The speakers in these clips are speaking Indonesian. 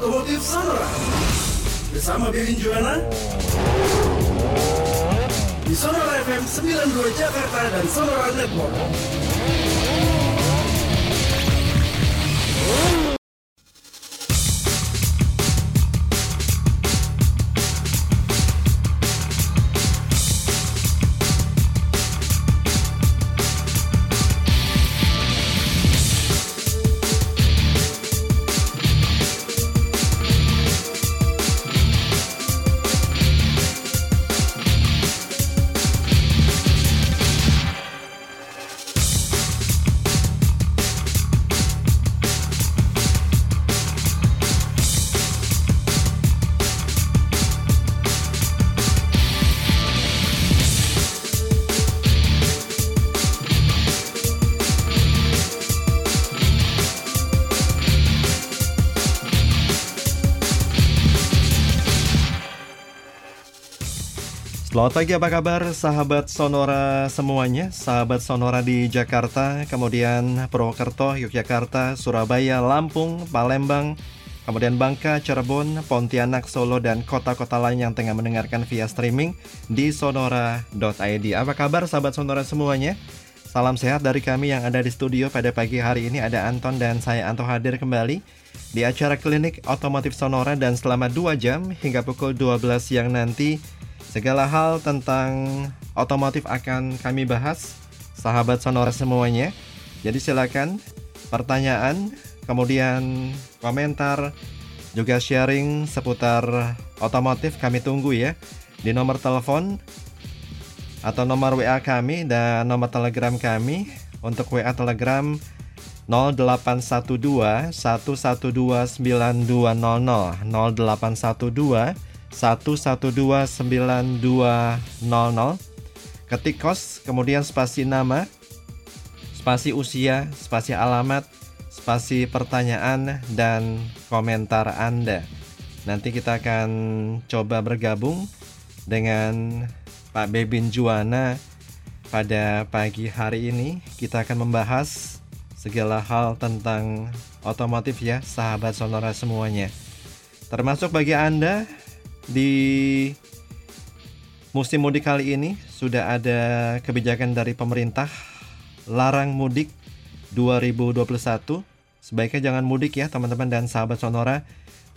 Otomotif Sonora Bersama Bebin Juana Di Sonora FM 92 Jakarta dan Sonora Network Selamat pagi, apa kabar sahabat Sonora semuanya? Sahabat Sonora di Jakarta, kemudian Purwokerto, Yogyakarta, Surabaya, Lampung, Palembang, kemudian Bangka, Cirebon, Pontianak, Solo, dan kota-kota lain yang tengah mendengarkan via streaming di sonora.id. Apa kabar sahabat Sonora semuanya? Salam sehat dari kami yang ada di studio pada pagi hari ini ada Anton dan saya Anto hadir kembali di acara klinik otomotif Sonora dan selama 2 jam hingga pukul 12 siang nanti Segala hal tentang otomotif akan kami bahas, sahabat Sonora semuanya. Jadi silakan pertanyaan, kemudian komentar, juga sharing seputar otomotif kami tunggu ya di nomor telepon atau nomor WA kami dan nomor Telegram kami untuk WA Telegram 0812 112 9200 0812 1129200 ketik kos kemudian spasi nama spasi usia spasi alamat spasi pertanyaan dan komentar Anda. Nanti kita akan coba bergabung dengan Pak Bebin Juwana pada pagi hari ini. Kita akan membahas segala hal tentang otomotif ya sahabat sonora semuanya. Termasuk bagi Anda di musim mudik kali ini sudah ada kebijakan dari pemerintah larang mudik 2021. Sebaiknya jangan mudik ya teman-teman dan sahabat Sonora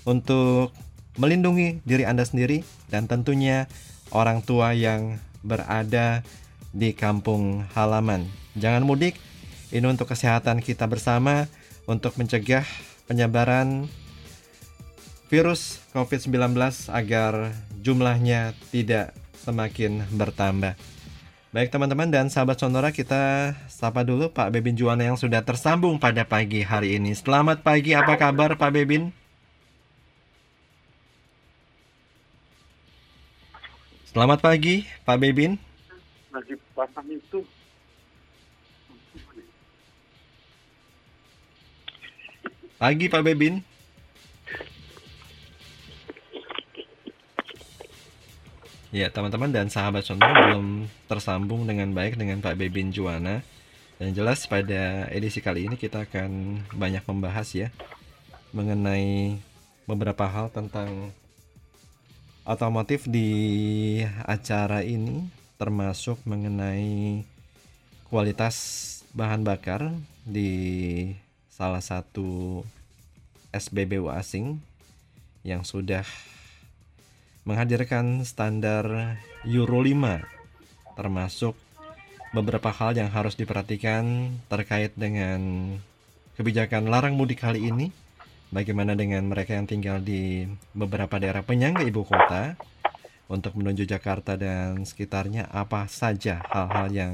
untuk melindungi diri Anda sendiri dan tentunya orang tua yang berada di kampung halaman. Jangan mudik, ini untuk kesehatan kita bersama untuk mencegah penyebaran virus COVID-19 agar jumlahnya tidak semakin bertambah. Baik teman-teman dan sahabat Sonora kita sapa dulu Pak Bebin Juwana yang sudah tersambung pada pagi hari ini. Selamat pagi, apa kabar Pak Bebin? Selamat pagi Pak Bebin. Lagi pasang itu. Pagi Pak Bebin. Ya, teman-teman dan sahabat Sonora belum tersambung dengan baik dengan Pak Bebin Juwana. Dan jelas pada edisi kali ini kita akan banyak membahas ya mengenai beberapa hal tentang otomotif di acara ini termasuk mengenai kualitas bahan bakar di salah satu SBBU asing yang sudah menghadirkan standar Euro 5 termasuk beberapa hal yang harus diperhatikan terkait dengan kebijakan larang mudik kali ini bagaimana dengan mereka yang tinggal di beberapa daerah penyangga ibu kota untuk menuju Jakarta dan sekitarnya apa saja hal-hal yang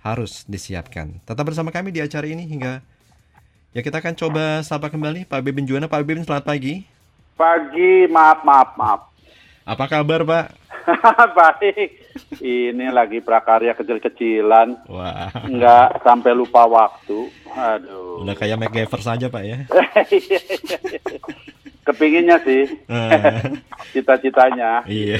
harus disiapkan. Tetap bersama kami di acara ini hingga ya kita akan coba sapa kembali Pak Bebin Juwana. Pak Bebin selamat pagi. Pagi, maaf, maaf, maaf. Apa kabar, Pak? Baik. Ini lagi prakarya kecil-kecilan. Wah. Enggak sampai lupa waktu. Aduh. Udah kayak MacGyver saja, Pak ya. Kepinginnya sih. Cita-citanya. Iya.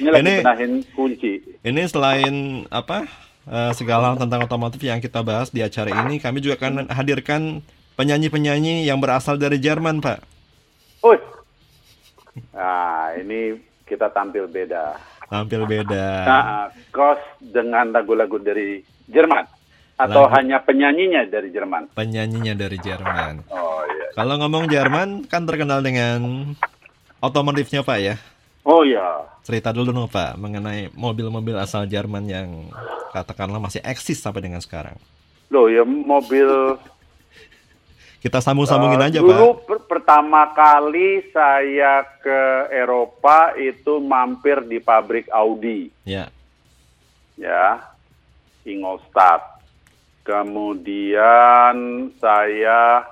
Ini lagi Ini- benahin kunci. Ini selain apa eh, segala hal tentang otomotif yang kita bahas di acara ini, kami juga akan hadirkan penyanyi-penyanyi yang berasal dari Jerman, Pak. Wih. Nah, ini kita tampil beda. Tampil beda. Nah, kos dengan lagu-lagu dari Jerman atau Lagu- hanya penyanyinya dari Jerman? Penyanyinya dari Jerman. Oh iya. Kalau ngomong Jerman kan terkenal dengan otomotifnya Pak ya. Oh iya. Cerita dulu dong Pak mengenai mobil-mobil asal Jerman yang katakanlah masih eksis sampai dengan sekarang. Loh ya mobil Kita sambung-sambungin eh, aja dulu Pak. per- pertama kali saya ke Eropa itu mampir di pabrik Audi Ya. ya Ingolstadt. Kemudian saya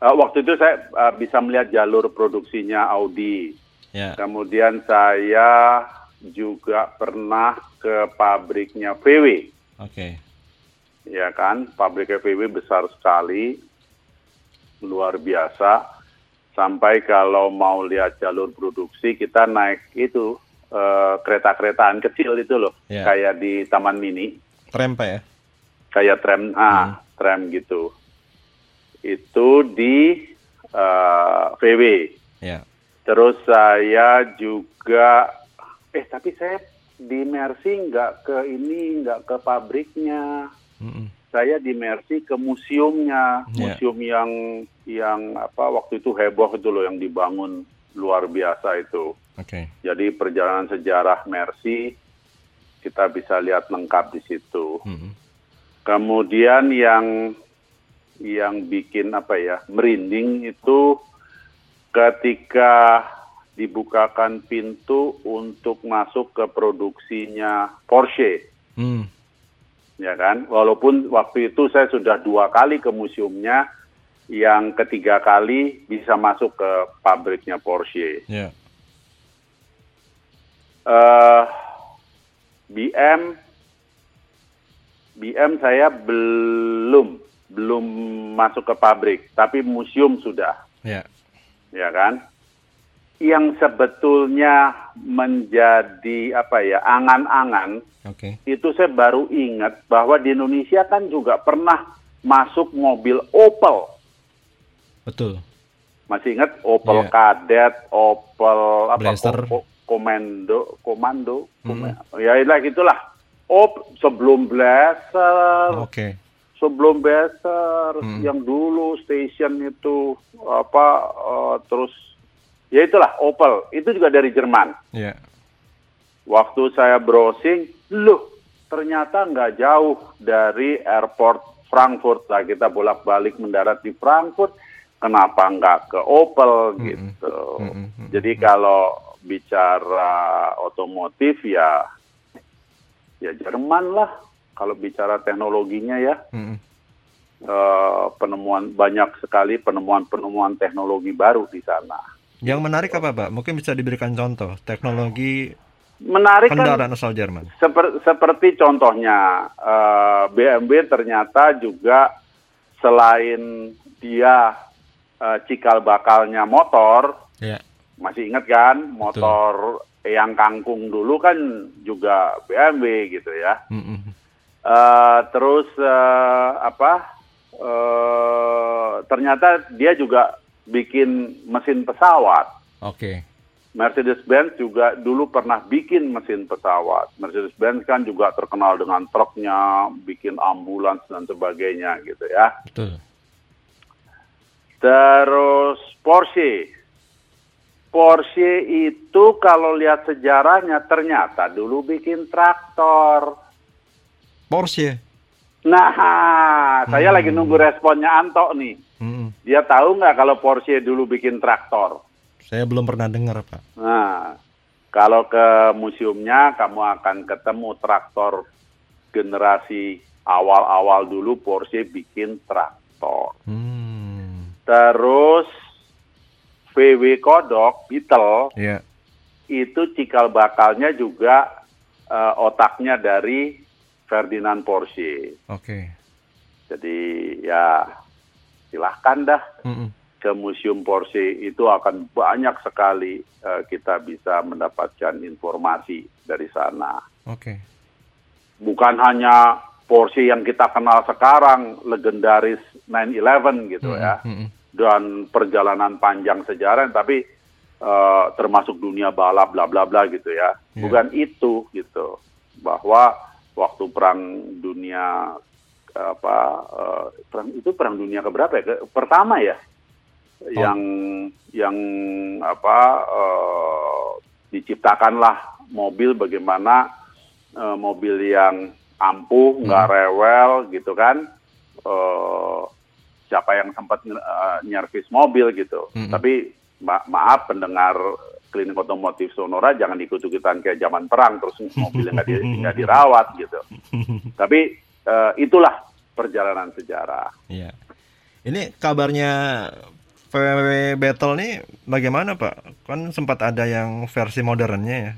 eh, waktu itu saya eh, bisa melihat jalur produksinya Audi. Ya. Kemudian saya juga pernah ke pabriknya VW, Oke. ya kan? Pabriknya VW besar sekali, luar biasa. Sampai kalau mau lihat jalur produksi kita naik itu eh, kereta-keretaan kecil itu loh, Ya. kayak di Taman Mini, Tram Pak ya. kayak tram, ah, tram gitu. Itu di eh, VW. Ya. Terus saya juga, eh tapi saya di Mercy nggak ke ini, nggak ke pabriknya. Mm-mm. Saya di Mercy ke museumnya, Ya. museum yang yang apa waktu itu heboh itu loh yang dibangun luar biasa itu. Oke. Jadi perjalanan sejarah Mercy kita bisa lihat lengkap di situ. Mm-mm. Kemudian yang yang bikin apa ya merinding itu ketika dibukakan pintu untuk masuk ke produksinya Porsche, Hmm. Ya kan? Walaupun waktu itu saya sudah dua kali ke museumnya, yang ketiga kali bisa masuk ke pabriknya Porsche. Ya. eh BM BM saya belum belum masuk ke pabrik, tapi museum sudah, Ya. ya kan? Yang sebetulnya menjadi apa ya angan-angan Oke. itu saya baru ingat bahwa di Indonesia kan juga pernah masuk mobil Opel. Betul. Masih ingat Opel Iya. Kadett, Opel apa ko- ko- Komando, Komando, Hmm. Ya itulah gitulah. Op sebelum Blazer, Oke. sebelum Blazer Hmm. yang dulu station itu apa eh, terus ya itulah Opel itu juga dari Jerman. Ya. Waktu saya browsing, loh ternyata nggak jauh dari airport Frankfurt lah kita bolak-balik mendarat di Frankfurt. Kenapa nggak ke Opel Mm-mm. gitu? Mm-mm. Mm-mm. Jadi kalau bicara otomotif ya ya Jerman lah. Kalau bicara teknologinya ya Mm-mm. eh, penemuan banyak sekali penemuan-penemuan teknologi baru di sana. Yang menarik apa Pak? Mungkin bisa diberikan contoh teknologi Menarik kan kendaraan asal Jerman. Seper- seperti contohnya eh, BMW ternyata juga selain dia eh, cikal bakalnya motor, Ya. masih ingat kan motor yang kangkung dulu kan juga BMW gitu ya. Mm-mm. Eh, terus eh, apa? eh, ternyata dia juga bikin mesin pesawat. Oke. Mercedes-Benz juga dulu pernah bikin mesin pesawat. Mercedes-Benz kan juga terkenal dengan truknya, bikin ambulans dan sebagainya gitu ya. Betul. Terus Porsche. Porsche itu kalau lihat sejarahnya ternyata dulu bikin traktor. Porsche. Nah, saya Hmm. lagi nunggu responnya Anto nih. Mm-mm. Dia tahu nggak kalau Porsche dulu bikin traktor? Saya belum pernah dengar Pak. Nah, kalau ke museumnya kamu akan ketemu traktor generasi awal-awal dulu Porsche bikin traktor. Hmm. Terus VW Kodok Beetle Ya. itu cikal bakalnya juga eh, otaknya dari Ferdinand Porsche. Oke. Jadi ya silahkan dah Mm-mm. ke museum Porsche itu akan banyak sekali eh, kita bisa mendapatkan informasi dari sana. Oke. Bukan hanya Porsche yang kita kenal sekarang legendaris 911 gitu Mm-mm. ya. Dan perjalanan panjang sejarah, tapi uh, termasuk dunia balap, bla bla bla gitu ya. Iya. Bukan itu gitu, bahwa waktu perang dunia apa uh, perang itu perang dunia keberapa ya? Ke- Pertama ya, yang yang apa uh, diciptakanlah mobil bagaimana uh, mobil yang ampuh, nggak rewel gitu kan. Uh, siapa yang sempat uh, nyervis mobil gitu. Mm-mm. Tapi ma- maaf pendengar klinik otomotif Sonora jangan ikut-ikutan kayak zaman perang terus mobilnya nggak di, dirawat gitu. Tapi uh, itulah perjalanan sejarah. Iya. Ini kabarnya VW Battle nih bagaimana Pak? Kan sempat ada yang versi modernnya ya.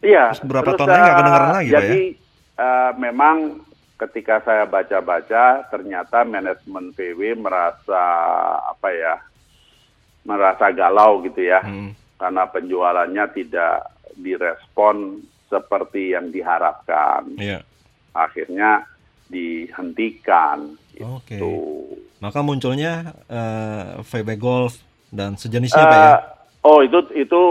Iya. Terus berapa terus, tahun lagi nggak eh, kedengeran lagi, Pak, ya? Jadi eh, memang ketika saya baca-baca ternyata manajemen VW merasa apa ya, merasa galau gitu ya, Hmm. karena penjualannya tidak direspon seperti yang diharapkan. Iya. Akhirnya dihentikan. Oke. Gitu. Maka munculnya eh, VW Golf dan sejenisnya Pak ya. Eh, oh itu itu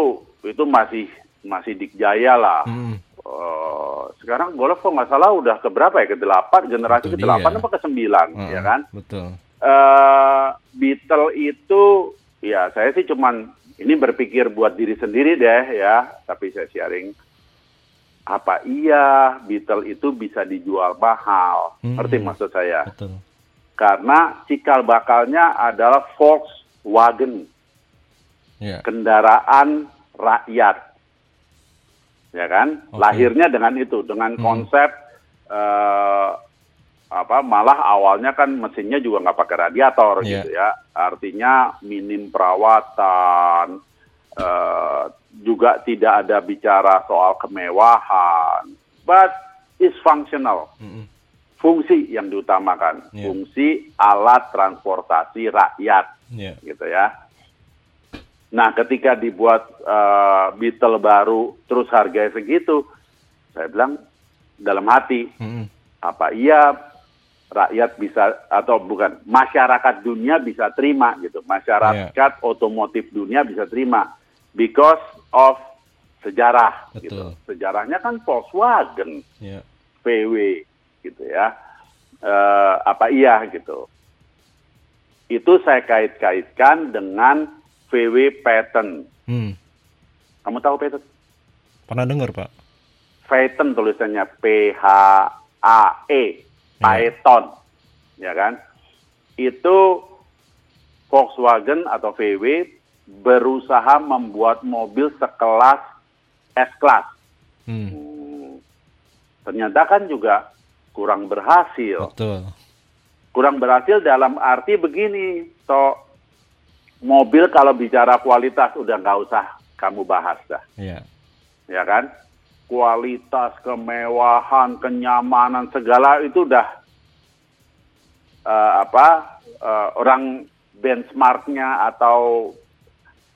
itu masih masih dikjaya lah. Hmm. Eh, sekarang golf kok nggak salah udah ke berapa ya ke delapan generasi ke delapan apa ke sembilan Heeh, ya kan Betul. eh Beetle itu ya saya sih cuman ini berpikir buat diri sendiri deh ya tapi saya sharing apa iya Beetle itu bisa dijual mahal Hmm. ngerti maksud saya Betul. karena cikal bakalnya adalah Volkswagen Iya. kendaraan rakyat ya kan Oke. lahirnya dengan itu dengan Hmm. konsep eh, apa malah awalnya kan mesinnya juga nggak pakai radiator Iya. gitu ya artinya minim perawatan eh, juga tidak ada bicara soal kemewahan but is functional Mm-mm. fungsi yang diutamakan Iya. fungsi alat transportasi rakyat Iya. gitu ya. Nah, ketika dibuat eh, Beetle baru terus harganya segitu, saya bilang dalam hati, Mm-mm. apa iya rakyat bisa atau bukan masyarakat dunia bisa terima gitu. Masyarakat otomotif dunia bisa terima because of sejarah gitu. Sejarahnya kan Volkswagen, Iya. VW gitu ya. Eh, apa iya gitu. Itu saya kait-kaitkan dengan VW Patent. Hmm. Kamu tahu Patent? Pernah dengar Pak? Patent tulisannya P H A E, Python, ya kan? Itu Volkswagen atau VW berusaha membuat mobil sekelas S-Class. Hmm. Hmm, ternyata kan juga kurang berhasil. Betul. kurang berhasil dalam arti begini, toh mobil kalau bicara kualitas udah nggak usah kamu bahas dah, Iya. ya kan? Kualitas, kemewahan, kenyamanan segala itu udah eh, apa eh, orang benchmarknya atau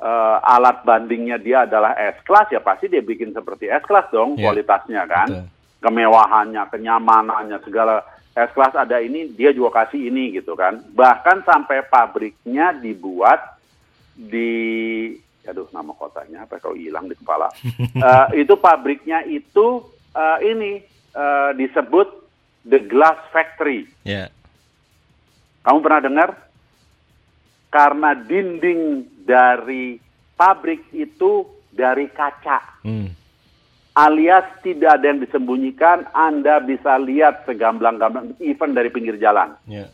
eh, alat bandingnya dia adalah S class ya pasti dia bikin seperti S class dong Iya. kualitasnya kan Betul. kemewahannya, kenyamanannya, segala S-Class ada ini, dia juga kasih ini gitu kan. Bahkan sampai pabriknya dibuat di, aduh nama kotanya apa kalau hilang di kepala. Eh, itu pabriknya itu eh, ini eh, disebut The Glass Factory. Iya. Kamu pernah dengar? Karena dinding dari pabrik itu dari kaca Hmm. alias tidak ada yang disembunyikan, Anda bisa lihat segamblang-gamblang, even dari pinggir jalan. Iya.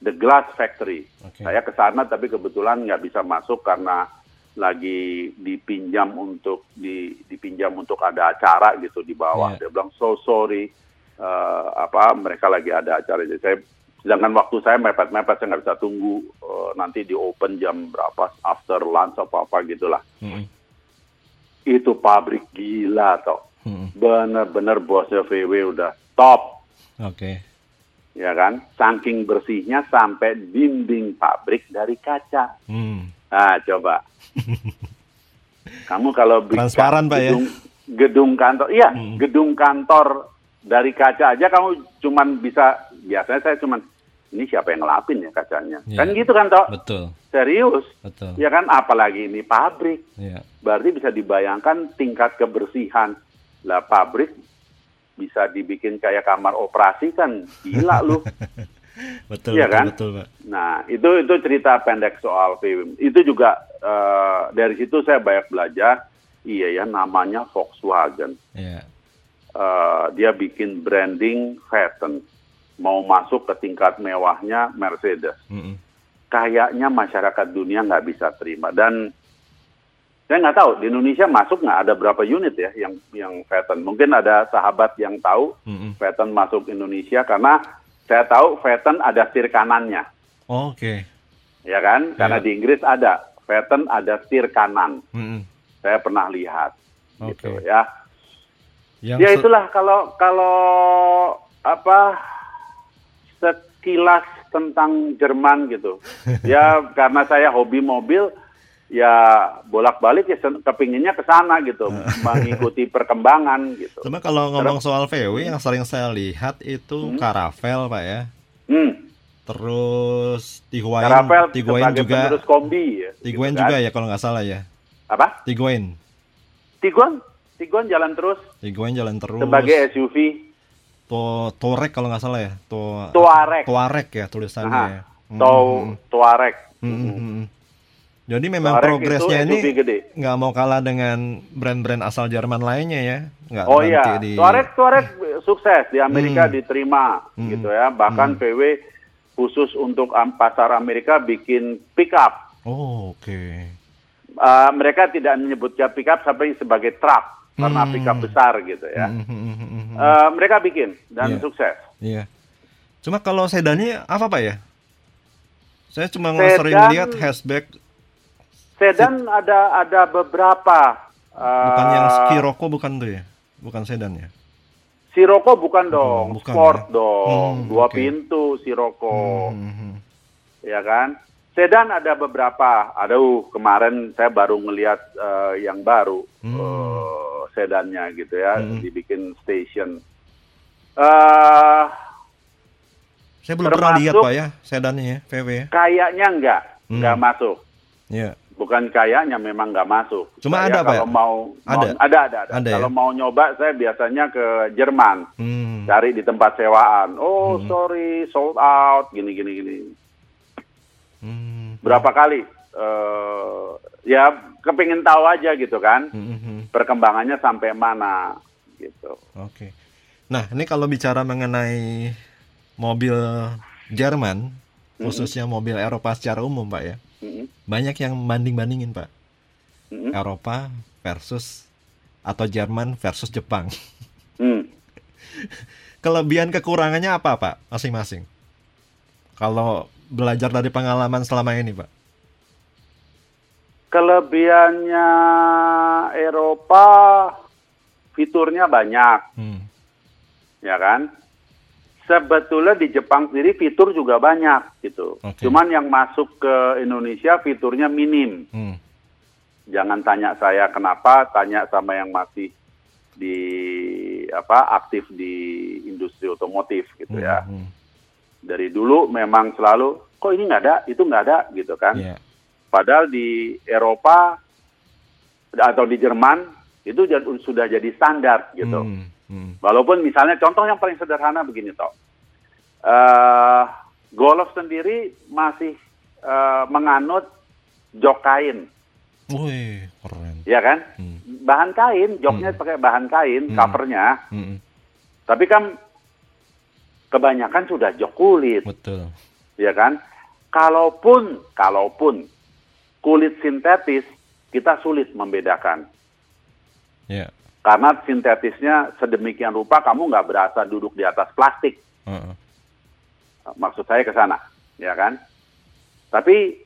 The Glass Factory. Oke. Saya ke sana tapi kebetulan nggak bisa masuk karena lagi dipinjam untuk di, dipinjam untuk ada acara gitu di bawah. Iya. Dia bilang so sorry, eh, apa mereka lagi ada acara. Jadi saya sedangkan waktu saya mepet-mepet saya nggak bisa tunggu eh, nanti di open jam berapa after lunch apa apa gitulah. Mm-mm. Itu pabrik gila toh. Mm-mm. bener-bener bosnya VW udah top, Oke. ya kan? Saking bersihnya sampai dinding pabrik dari kaca. Hmm. Nah, coba. Kamu kalau Transparan, Pak, ya? gedung, gedung kantor, iya, Hmm. gedung kantor dari kaca aja kamu cuman bisa biasanya saya cuman ini siapa yang ngelapin ya kacanya? Iya. Kan gitu kan toh? Betul, Serius. betul. Ya kan apalagi ini pabrik. Iya. Berarti bisa dibayangkan tingkat kebersihan. Lah pabrik bisa dibikin kayak kamar operasi kan gila lu. Betul, Iya betul, kan? betul, Pak. Nah, itu itu cerita pendek soal PWM. Itu juga eh, dari situ saya banyak belajar. Iya ya, namanya Volkswagen. Iya. Eh, dia bikin branding fashion, mau masuk ke tingkat mewahnya Mercedes. Mm-mm. Kayaknya masyarakat dunia nggak bisa terima. Dan saya nggak tahu di Indonesia masuk nggak ada berapa unit ya yang yang Phaeton. Mungkin ada sahabat yang tahu Mm-mm. Phaeton masuk Indonesia karena saya tahu Phaeton ada setir kanannya. Oke. ya kan? Karena Iya. di Inggris ada Phaeton ada setir kanan. Mm-mm. Saya pernah lihat gitu Oke. ya. Yang Ya itulah kalau kalau apa sekilas tentang Jerman gitu. ya karena saya hobi mobil ya bolak-balik ya kepinginnya ke sana gitu, mengikuti perkembangan gitu. Cuma kalau ngomong soal VW yang sering saya lihat itu Caravelle, Pak ya. Hmm. Terus Tiguan, Caravelle Tiguan juga, penerus kombi ya. Tiguan gitu juga kan. ya kalau nggak salah ya. Apa? Tiguan, Tiguan, Tiguan jalan terus Tiguan jalan terus. sebagai SUV To Touareg kalau nggak salah ya. To Tuareg. Touareg ya tulisannya Aha. ya. Mm, Tau mm, Tuareg. mm, mm, mm, mm. Jadi memang Tuareg progresnya ini nggak mau kalah dengan brand-brand asal Jerman lainnya ya. Nggak Oh iya, di Tuareg Tuareg sukses di Amerika Hmm. diterima Hmm. gitu ya. Bahkan PW khusus untuk pasar Amerika bikin pickup. Oh, oke. Uh, mereka tidak menyebutnya pickup sampai sebagai truk karena Hmm. pickup besar gitu ya. Uh, mereka bikin dan Iya. sukses. Iya. Cuma kalau sedannya apa Pak ya? Saya cuma Sedan- sering lihat hatchback Sedan ada ada beberapa. uh, bukan yang Scirocco bukan tuh ya? Bukan sedan ya? Sirocco bukan dong, bukan sport ya. dong, Hmm, dua oke. pintu Sirocco. Hmm, hmm, hmm. ya kan? Sedan ada beberapa. Aduh, kemarin saya baru ngelihat eh, yang baru Hmm. eh, sedannya gitu ya, Hmm. dibikin station. eh Saya belum pernah lihat Pak ya sedannya ya, VW ya. kayaknya enggak, Hmm. enggak masuk. Iya. Bukan kayaknya memang nggak masuk. Cuma Saya ada, Pak, kalau ya? mau, Ada? mau ada ada ada. Ada, ya? Kalau mau nyoba saya biasanya ke Jerman, Hmm. cari di tempat sewaan. Oh, Hmm. sorry, sold out, gini gini gini. Hmm. Berapa kali? eh ya kepingin tahu aja gitu kan. Hmm, hmm, hmm. perkembangannya sampai mana gitu. Oke. Nah, ini kalau bicara mengenai mobil Jerman, khususnya mobil Eropa secara umum, Pak ya. Mm-mm. Banyak yang banding-bandingin, Pak. Mm-mm. Eropa versus atau Jerman versus Jepang. Hmm. Kelebihan kekurangannya apa, Pak? Masing-masing. Kalau belajar dari pengalaman selama ini, Pak. Kelebihannya Eropa fiturnya banyak, Hmm. ya kan? Sebetulnya di Jepang sendiri fitur juga banyak gitu. Oke. Cuman yang masuk ke Indonesia fiturnya minim. Hmm. Jangan tanya saya kenapa, tanya sama yang masih di apa aktif di industri otomotif gitu Hmm, ya. hmm. Dari dulu memang selalu kok ini nggak ada, itu nggak ada gitu kan. Iya. Padahal di Eropa atau di Jerman itu sudah jadi standar gitu. Hmm, hmm. Walaupun misalnya contoh yang paling sederhana begini toh, Eh, Golf sendiri masih eh, menganut jok kain, Wih, keren. ya kan? Hmm. Bahan kain, joknya Hmm. pakai bahan kain, Hmm. covernya. Hmm, Tapi kan kebanyakan sudah jok kulit, betul. ya kan? Kalaupun, kalaupun kulit sintetis, kita sulit membedakan. Ya. Karena sintetisnya sedemikian rupa kamu nggak berasa duduk di atas plastik. Heeh. Maksud saya ke sana, ya kan? Tapi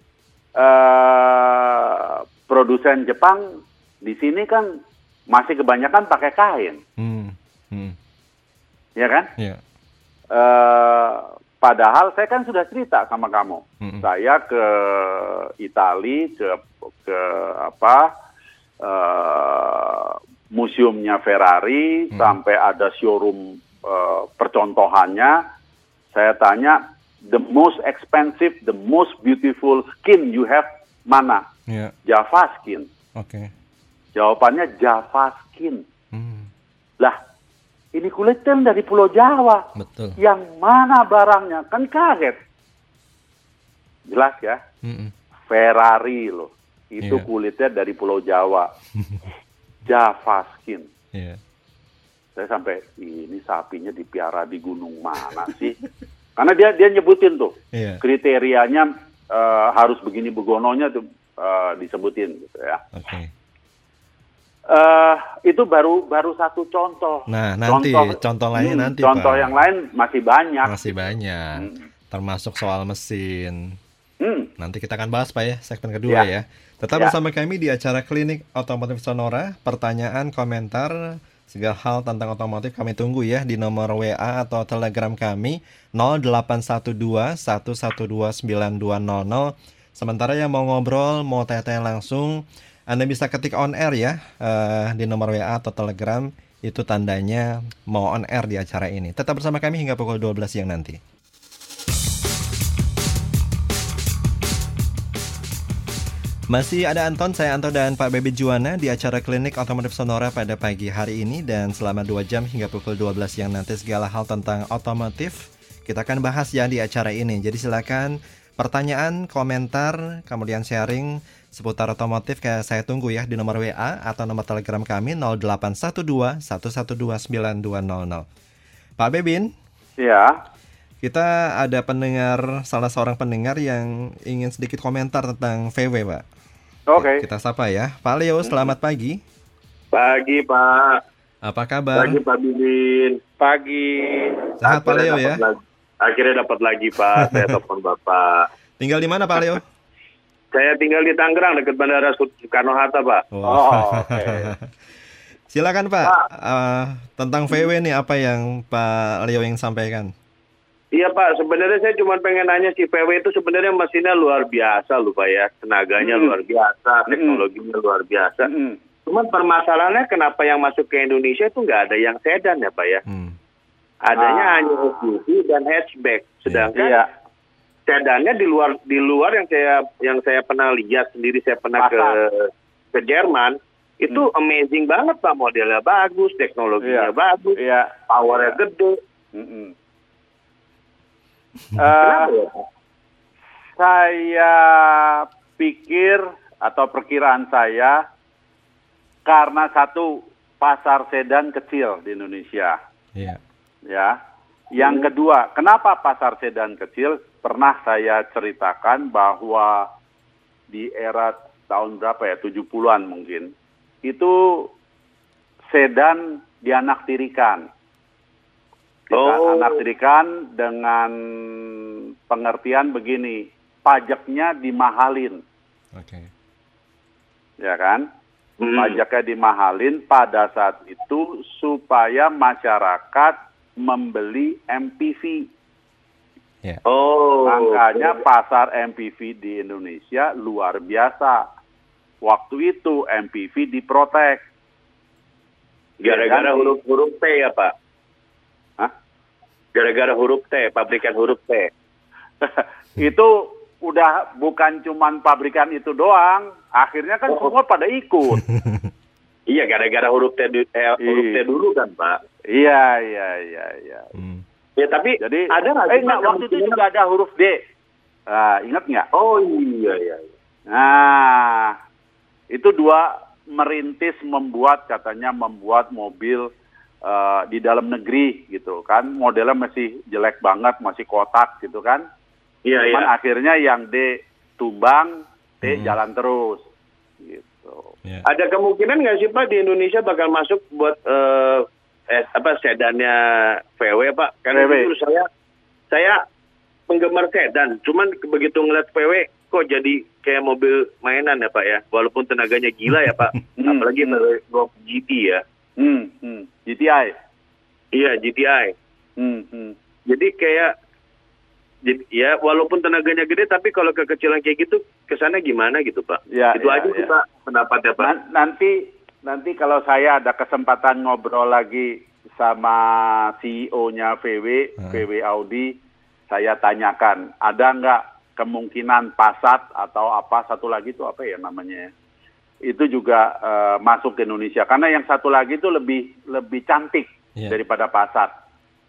eh, produsen Jepang di sini kan masih kebanyakan pakai kain, Hmm. Hmm. ya kan? Ya. Eh, padahal saya kan sudah cerita sama kamu. Mm-mm. Saya ke Itali ke ke apa eh, museumnya Ferrari Hmm. sampai ada showroom eh, percontohannya. Saya tanya the most expensive, the most beautiful skin you have mana? Ya, Java skin. oke. Jawabannya Java skin. Hmm, Lah, ini kulit kan dari Pulau Jawa. betul. Yang mana barangnya? Kan kaget. Jelas ya? Mm-mm. Ferrari loh. Itu Iya. kulitnya dari Pulau Jawa. Java skin. Iya. Saya sampai ini sapinya dipiara di gunung mana sih? Karena dia dia nyebutin tuh Iya. kriterianya eh, harus begini begononya tuh eh, disebutin gitu ya. Oke. Eh itu baru baru satu contoh. Nah, nanti contoh lainnya Hmm, nanti, Contoh Pak. yang lain masih banyak. Masih banyak. Hmm. Termasuk soal mesin. Hmm. Nanti kita akan bahas Pak ya, segmen kedua Ya. ya. Tetap Ya. bersama kami di acara Klinik Otomotif Sonora. Pertanyaan, komentar, segala hal tentang otomotif kami tunggu ya di nomor WA atau Telegram kami 0812 112 9200. Sementara yang mau ngobrol, mau tanya-tanya langsung, Anda bisa ketik on air ya eh, di nomor WA atau Telegram. Itu tandanya mau on air di acara ini. Tetap bersama kami hingga pukul 12 siang nanti. Masih ada Anton, saya Anto dan Pak Bebe Juwana di acara Klinik Otomotif Sonora pada pagi hari ini dan selama 2 jam hingga pukul 12 yang nanti segala hal tentang otomotif kita akan bahas ya di acara ini. Jadi silakan pertanyaan, komentar, kemudian sharing seputar otomotif kayak saya tunggu ya di nomor WA atau nomor Telegram kami 0812 112 9200. Pak Bebin, Ya. kita ada pendengar salah seorang pendengar yang ingin sedikit komentar tentang VW, Pak. Oke. Kita sapa ya. Pak Leo, selamat pagi. Pagi Pak, Apa kabar? pagi Pak Bibin. Pagi. Sehat Pak Leo ya. lagi- Akhirnya dapat lagi Pak, saya telepon Bapak. Tinggal di mana Pak Leo? Saya tinggal di Tangerang dekat Bandara Soekarno Hatta Pak. Oh, oke. Silakan Pak. Eh, tentang VW nih apa yang Pak Leo ingin sampaikan? Iya Pak, sebenarnya saya cuma pengen nanya si VW itu sebenarnya mesinnya luar biasa loh Pak ya. Tenaganya Hmm. luar biasa, teknologinya luar biasa. Mm-mm. Cuman permasalahannya kenapa yang masuk ke Indonesia itu nggak ada yang sedan ya Pak ya. Hmm. Adanya Ah. hanya SUV dan hatchback. Sedangkan Iya. Sedannya di luar di luar yang saya yang saya pernah lihat sendiri saya pernah ke Pasar. ke Jerman itu amazing banget pak modelnya bagus teknologinya Iya. bagus Iya. powernya gede Mm-mm. kenapa Eh, ya Pak? saya pikir atau perkiraan saya karena satu pasar sedan kecil di Indonesia Iya. ya. Yang kedua, kenapa pasar sedan kecil? Pernah saya ceritakan bahwa di era tahun berapa ya, 70-an mungkin, itu sedan dianaktirikan. Oh. anaktirikan dengan pengertian begini, pajaknya dimahalin, Oke. ya kan? Hmm. pajaknya dimahalin pada saat itu supaya masyarakat membeli MPV. Ya. oh Makanya pasar MPV di Indonesia luar biasa. Waktu itu MPV diprotek. gara-gara Ya kan? huruf huruf T ya pak Hah? gara-gara huruf T pabrikan huruf T itu udah bukan cuman pabrikan itu doang. Akhirnya kan Oh. semua pada ikut. iya gara-gara huruf T eh, huruf T Iya. dulu kan pak iya, iya, iya, iya. Hmm. ya tapi Jadi ada nggak eh enggak, waktu itu juga ada huruf D. Ah, ingat nggak? oh iya iya iya. Nah, itu dua merintis membuat katanya membuat mobil eh, di dalam negeri gitu kan. Modelnya masih jelek banget, masih kotak gitu kan. iya Cuman iya akhirnya yang D tumbang, T Hmm. jalan terus gitu. Ya. Ada kemungkinan nggak sih Pak di Indonesia bakal masuk buat eh, eh, apa sedannya VW Pak? Karena VW. jujur saya saya penggemar sedan, cuman begitu ngeliat VW kok jadi kayak mobil mainan ya Pak ya. Walaupun tenaganya gila ya Pak, Hmm, apalagi hmm. VW Golf GT ya. Hmm, hmm. GTI. Iya GTI. Hmm, hmm. Jadi kayak jadi- ya walaupun tenaganya gede tapi kalau kekecilan kayak gitu ke sana gimana gitu Pak? Ya, Itu ya, aja sih ya. Pak pendapatnya Pak. Nan- nanti nanti kalau saya ada kesempatan ngobrol lagi sama CEO-nya VW, Hmm. VW Audi, saya tanyakan, ada nggak kemungkinan Passat atau apa satu lagi itu apa ya namanya? Itu juga eh, masuk ke Indonesia karena yang satu lagi itu lebih lebih cantik Iya. daripada Passat.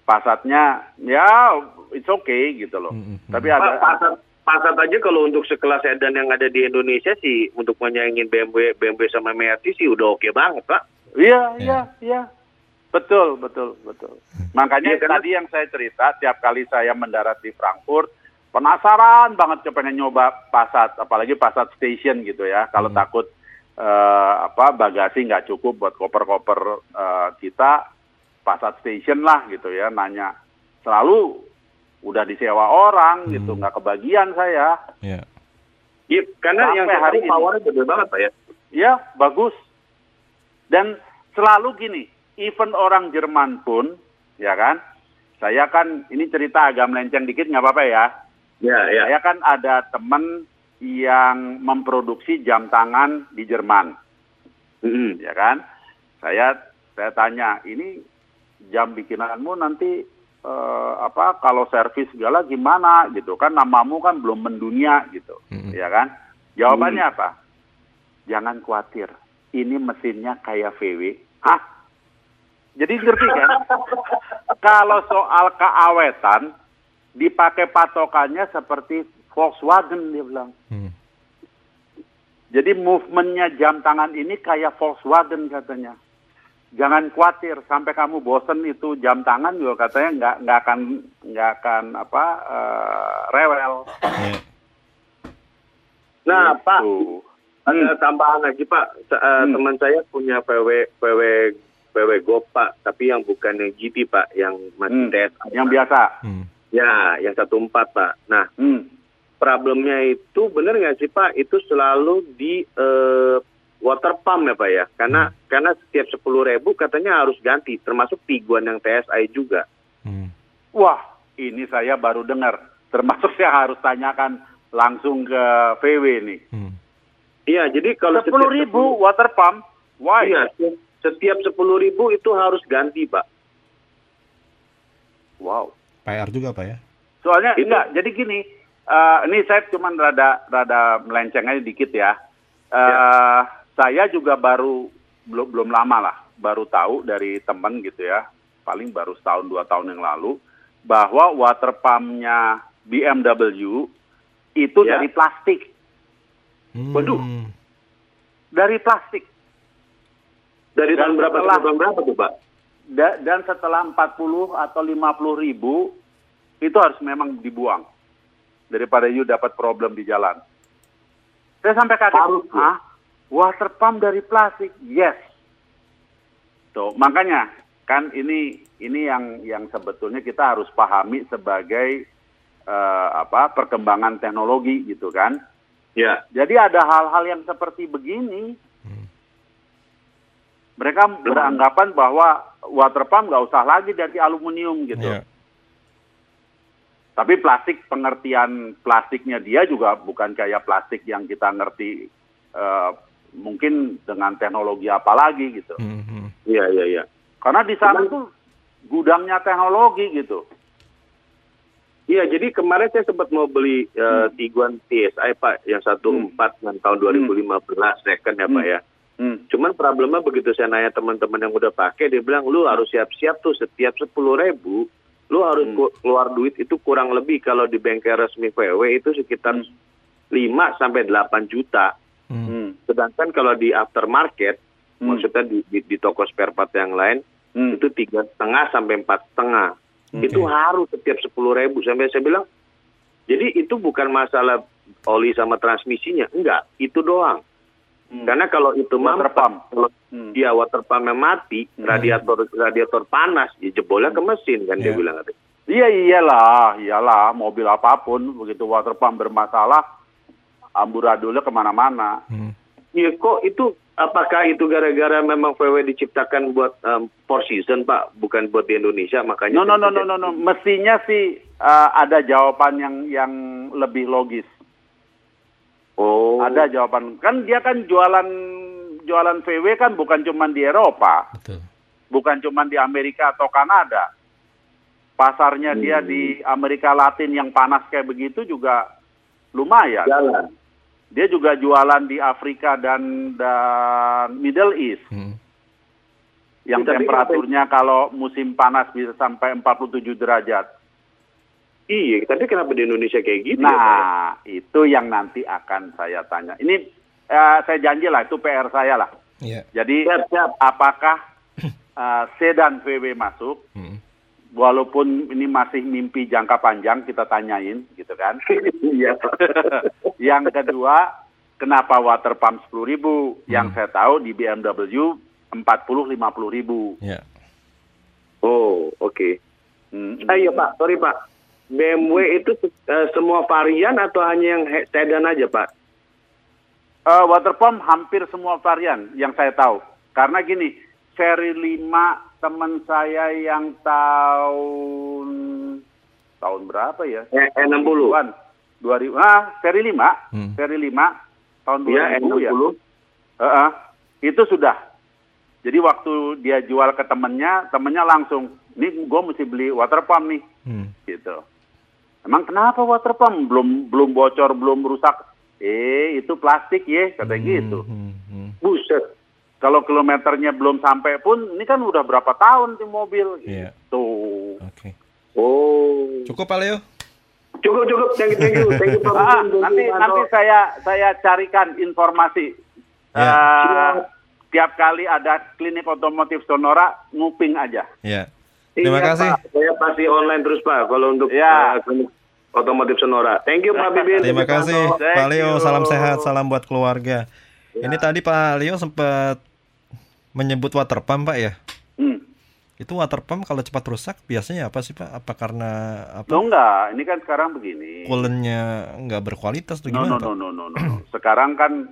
Passatnya ya it's okay gitu loh. Mm, mm, mm. Tapi Pak, ada Passat, Passat aja kalau untuk sekelas sedan yang ada di Indonesia sih untuk menyaingin BMW BMW sama Mercy sih udah oke banget pak. Iya, Ya. iya, iya. Betul, betul, betul. Makanya Iya, karena- tadi yang saya cerita, tiap kali saya mendarat di Frankfurt, penasaran banget pengen nyoba Passat, apalagi Passat Station gitu ya. Kalau Hmm. takut eh, apa bagasi nggak cukup buat koper-koper eh, kita, Passat Station lah gitu ya. Nanya selalu udah disewa orang gitu, Hmm. nggak kebagian saya. Ya. Iya, karena Sampai yang saya hari powernya gede banget pak ya. Ya, bagus. Dan selalu gini, even orang Jerman pun, ya kan, saya kan, ini cerita agak melenceng dikit, nggak apa-apa ya. Ya, ya. Saya kan ada teman yang memproduksi jam tangan di Jerman, Mm-mm. ya kan. Saya saya tanya, ini jam bikinanmu nanti eh, apa kalau servis segala gimana gitu kan namamu kan belum mendunia gitu Mm-mm. ya kan? Jawabannya apa? Jangan khawatir ini mesinnya kayak VW hah? Jadi ngerti kan? Kalau soal keawetan dipakai patokannya seperti Volkswagen dia bilang. Hmm. jadi movementnya jam tangan ini kayak Volkswagen katanya. Jangan khawatir sampai kamu bosen itu jam tangan juga katanya nggak nggak akan nggak akan apa eh, rewel. Nah pak, Gitu. ada tambahan lagi pak. Eh, Hmm. Teman saya punya PW PW PW Go pak, tapi yang bukan yang GT pak, yang masih Hmm. Yang Pak. biasa. Hmm. Ya, yang satu empat pak. Nah, Hmm. problemnya itu benar nggak sih pak? Itu selalu di eh, water pump ya pak ya? Karena karena setiap sepuluh ribu katanya harus ganti, termasuk Tiguan yang TSI juga. Hmm. Wah, ini saya baru dengar. Termasuk saya harus tanyakan langsung ke VW nih. Hmm. Iya, jadi kalau Sepuluh setiap ribu water pump. Why? Iya, setiap sepuluh ribu itu harus ganti pak. Wow. PR juga Pak ya. Soalnya Itu- enggak, jadi gini, eh, ini saya cuma rada rada melenceng aja dikit ya. Eh, Saya juga baru belum belum lama lah, baru tahu dari teman gitu ya, paling baru setahun dua tahun yang lalu bahwa water pumpnya BMW itu Ya. dari plastik, Hmm. Waduh. dari plastik. Dari Dan tahun berapa setelah- tahun berapa tuh pak? Da- dan setelah 40 atau 50 ribu itu harus memang dibuang daripada you dapat problem di jalan. Saya sampai kaget, ah, water pump dari plastik, yes. Tuh, makanya kan ini ini yang yang sebetulnya kita harus pahami sebagai eh, apa perkembangan teknologi gitu kan. Ya, Jadi ada hal-hal yang seperti begini. Hmm. Mereka beranggapan bahwa water pump nggak usah lagi dari aluminium gitu. Ya. Tapi plastik pengertian plastiknya dia juga bukan kayak plastik yang kita ngerti eh, mungkin dengan teknologi apa lagi gitu. Hmm, hmm. iya, iya, iya. Karena di sana tuh gudangnya teknologi gitu. Iya, jadi kemarin saya sempat mau beli eh, Tiguan TSI Pak, yang 14 yang tahun 2015 second ya Pak Hmm. ya. Hmm. Cuman problemnya begitu saya nanya teman-teman yang udah pakai, dia bilang lu harus siap-siap tuh setiap 10 ribu, lu harus Hmm. keluar duit itu kurang lebih kalau di bengkel resmi VW itu sekitar Hmm. 5 sampai 8 juta. Hmm. Hmm. Sedangkan kalau di aftermarket, Hmm. maksudnya di, di, di toko spare part yang lain, Hmm. itu tiga setengah sampai empat setengah. Oke. Itu harus setiap sepuluh ribu. Sampai saya bilang, jadi itu bukan masalah oli sama transmisinya, enggak, itu doang. Hmm. Karena kalau itu Water mampet, pump. kalau Hmm. dia water pumpnya mati, Hmm. radiator radiator panas, ya jebolnya ke mesin kan dia Iya. bilang. Iya iyalah, iyalah mobil apa pun begitu water pump bermasalah amburadulnya ke mana-mana. Hmm. Iya kok itu apakah itu gara-gara memang VW diciptakan buat um, four season Pak, bukan buat di Indonesia makanya No no no no no no, mestinya sih uh, ada jawaban yang yang lebih logis. Oh. Ada jawaban. Kan dia kan jualan jualan VW kan bukan cuma di Eropa, Betul. bukan cuma di Amerika atau Kanada. pasarnya dia Hmm. di Amerika Latin yang panas kayak begitu juga lumayan. Jalan. Dia juga jualan di Afrika dan dan Middle East Hmm. yang Tapi temperaturnya kalau musim panas bisa sampai 47 derajat. Iya, tapi kenapa di Indonesia kayak gitu ya? Nah, itu yang nanti akan saya tanya. Ini eh, saya janji lah, itu PR saya lah. Iya. Jadi, Siap, siap. apakah eh, sedan VW masuk? Hmm. Walaupun ini masih mimpi jangka panjang, kita tanyain, gitu kan. Iya. yang kedua, kenapa water pump 10 ribu? Yang Hmm. saya tahu di BMW 40-50 ribu. Iya. oh, oke. Hmm. Ah, iya Pak, sorry Pak. BMW itu eh, semua varian atau hanya yang sedan aja Pak? Eh, water pump hampir semua varian yang saya tahu. Karena gini, seri 5 teman saya yang tahun tahun berapa ya? Eh, E60. 2000-an. 2000 ah, seri 5, Hmm. seri 5 tahun 2000 Iya, ya. E60. Heeh. itu sudah. Jadi waktu dia jual ke temennya, temennya langsung, nih gue mesti beli water pump nih, Hmm. gitu. Emang kenapa water pump? Belum belum bocor, belum rusak. Eh, itu plastik ya, katanya gitu. Hmm. Kalau kilometernya belum sampai pun, ini kan udah berapa tahun di mobil, Iya. gitu. Oke. Oh. Cukup Pak Leo? Cukup cukup. Thank you, thank you. Thank you Pak. Ah, nanti nanti saya saya carikan informasi. Ya. Eh, Siap. tiap kali ada klinik otomotif Sonora, nguping aja. Iya. Terima Iya, kasih. Pak. Saya pasti online terus Pak kalau untuk Ya. klinik otomotif Sonora. Thank you Pak Bibin. Terima kasih Pak Leo, salam sehat, salam buat keluarga. Ini tadi Pak Leo sempat menyebut water pump Pak ya. Hmm. Itu water pump kalau cepat rusak biasanya apa sih Pak? Apa karena apa? Lo enggak, ini kan sekarang begini. Coolant-nya nggak berkualitas tuh No, gimana no, Pak? no, no, no, no. Sekarang kan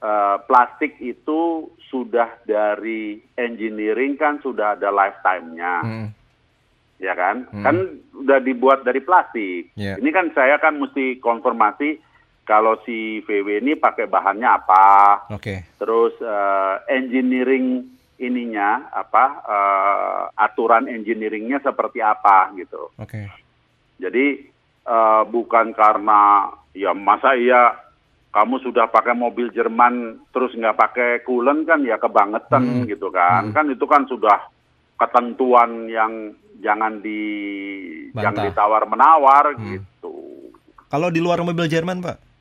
eh, plastik itu sudah dari engineering kan sudah ada lifetime-nya, Hmm. ya kan? Hmm. Kan udah dibuat dari plastik. Iya. Ini kan saya kan mesti konfirmasi kalau si VW ini pakai bahannya apa, Oke. terus eh, engineering ininya apa, eh, aturan engineeringnya seperti apa gitu. Oke. Jadi eh, bukan karena ya masa iya kamu sudah pakai mobil Jerman terus nggak pakai coolant kan ya kebangetan Hmm. gitu kan. Hmm. Kan itu kan sudah ketentuan yang jangan di Bantah. jangan ditawar menawar Hmm. gitu. Kalau di luar mobil Jerman Pak?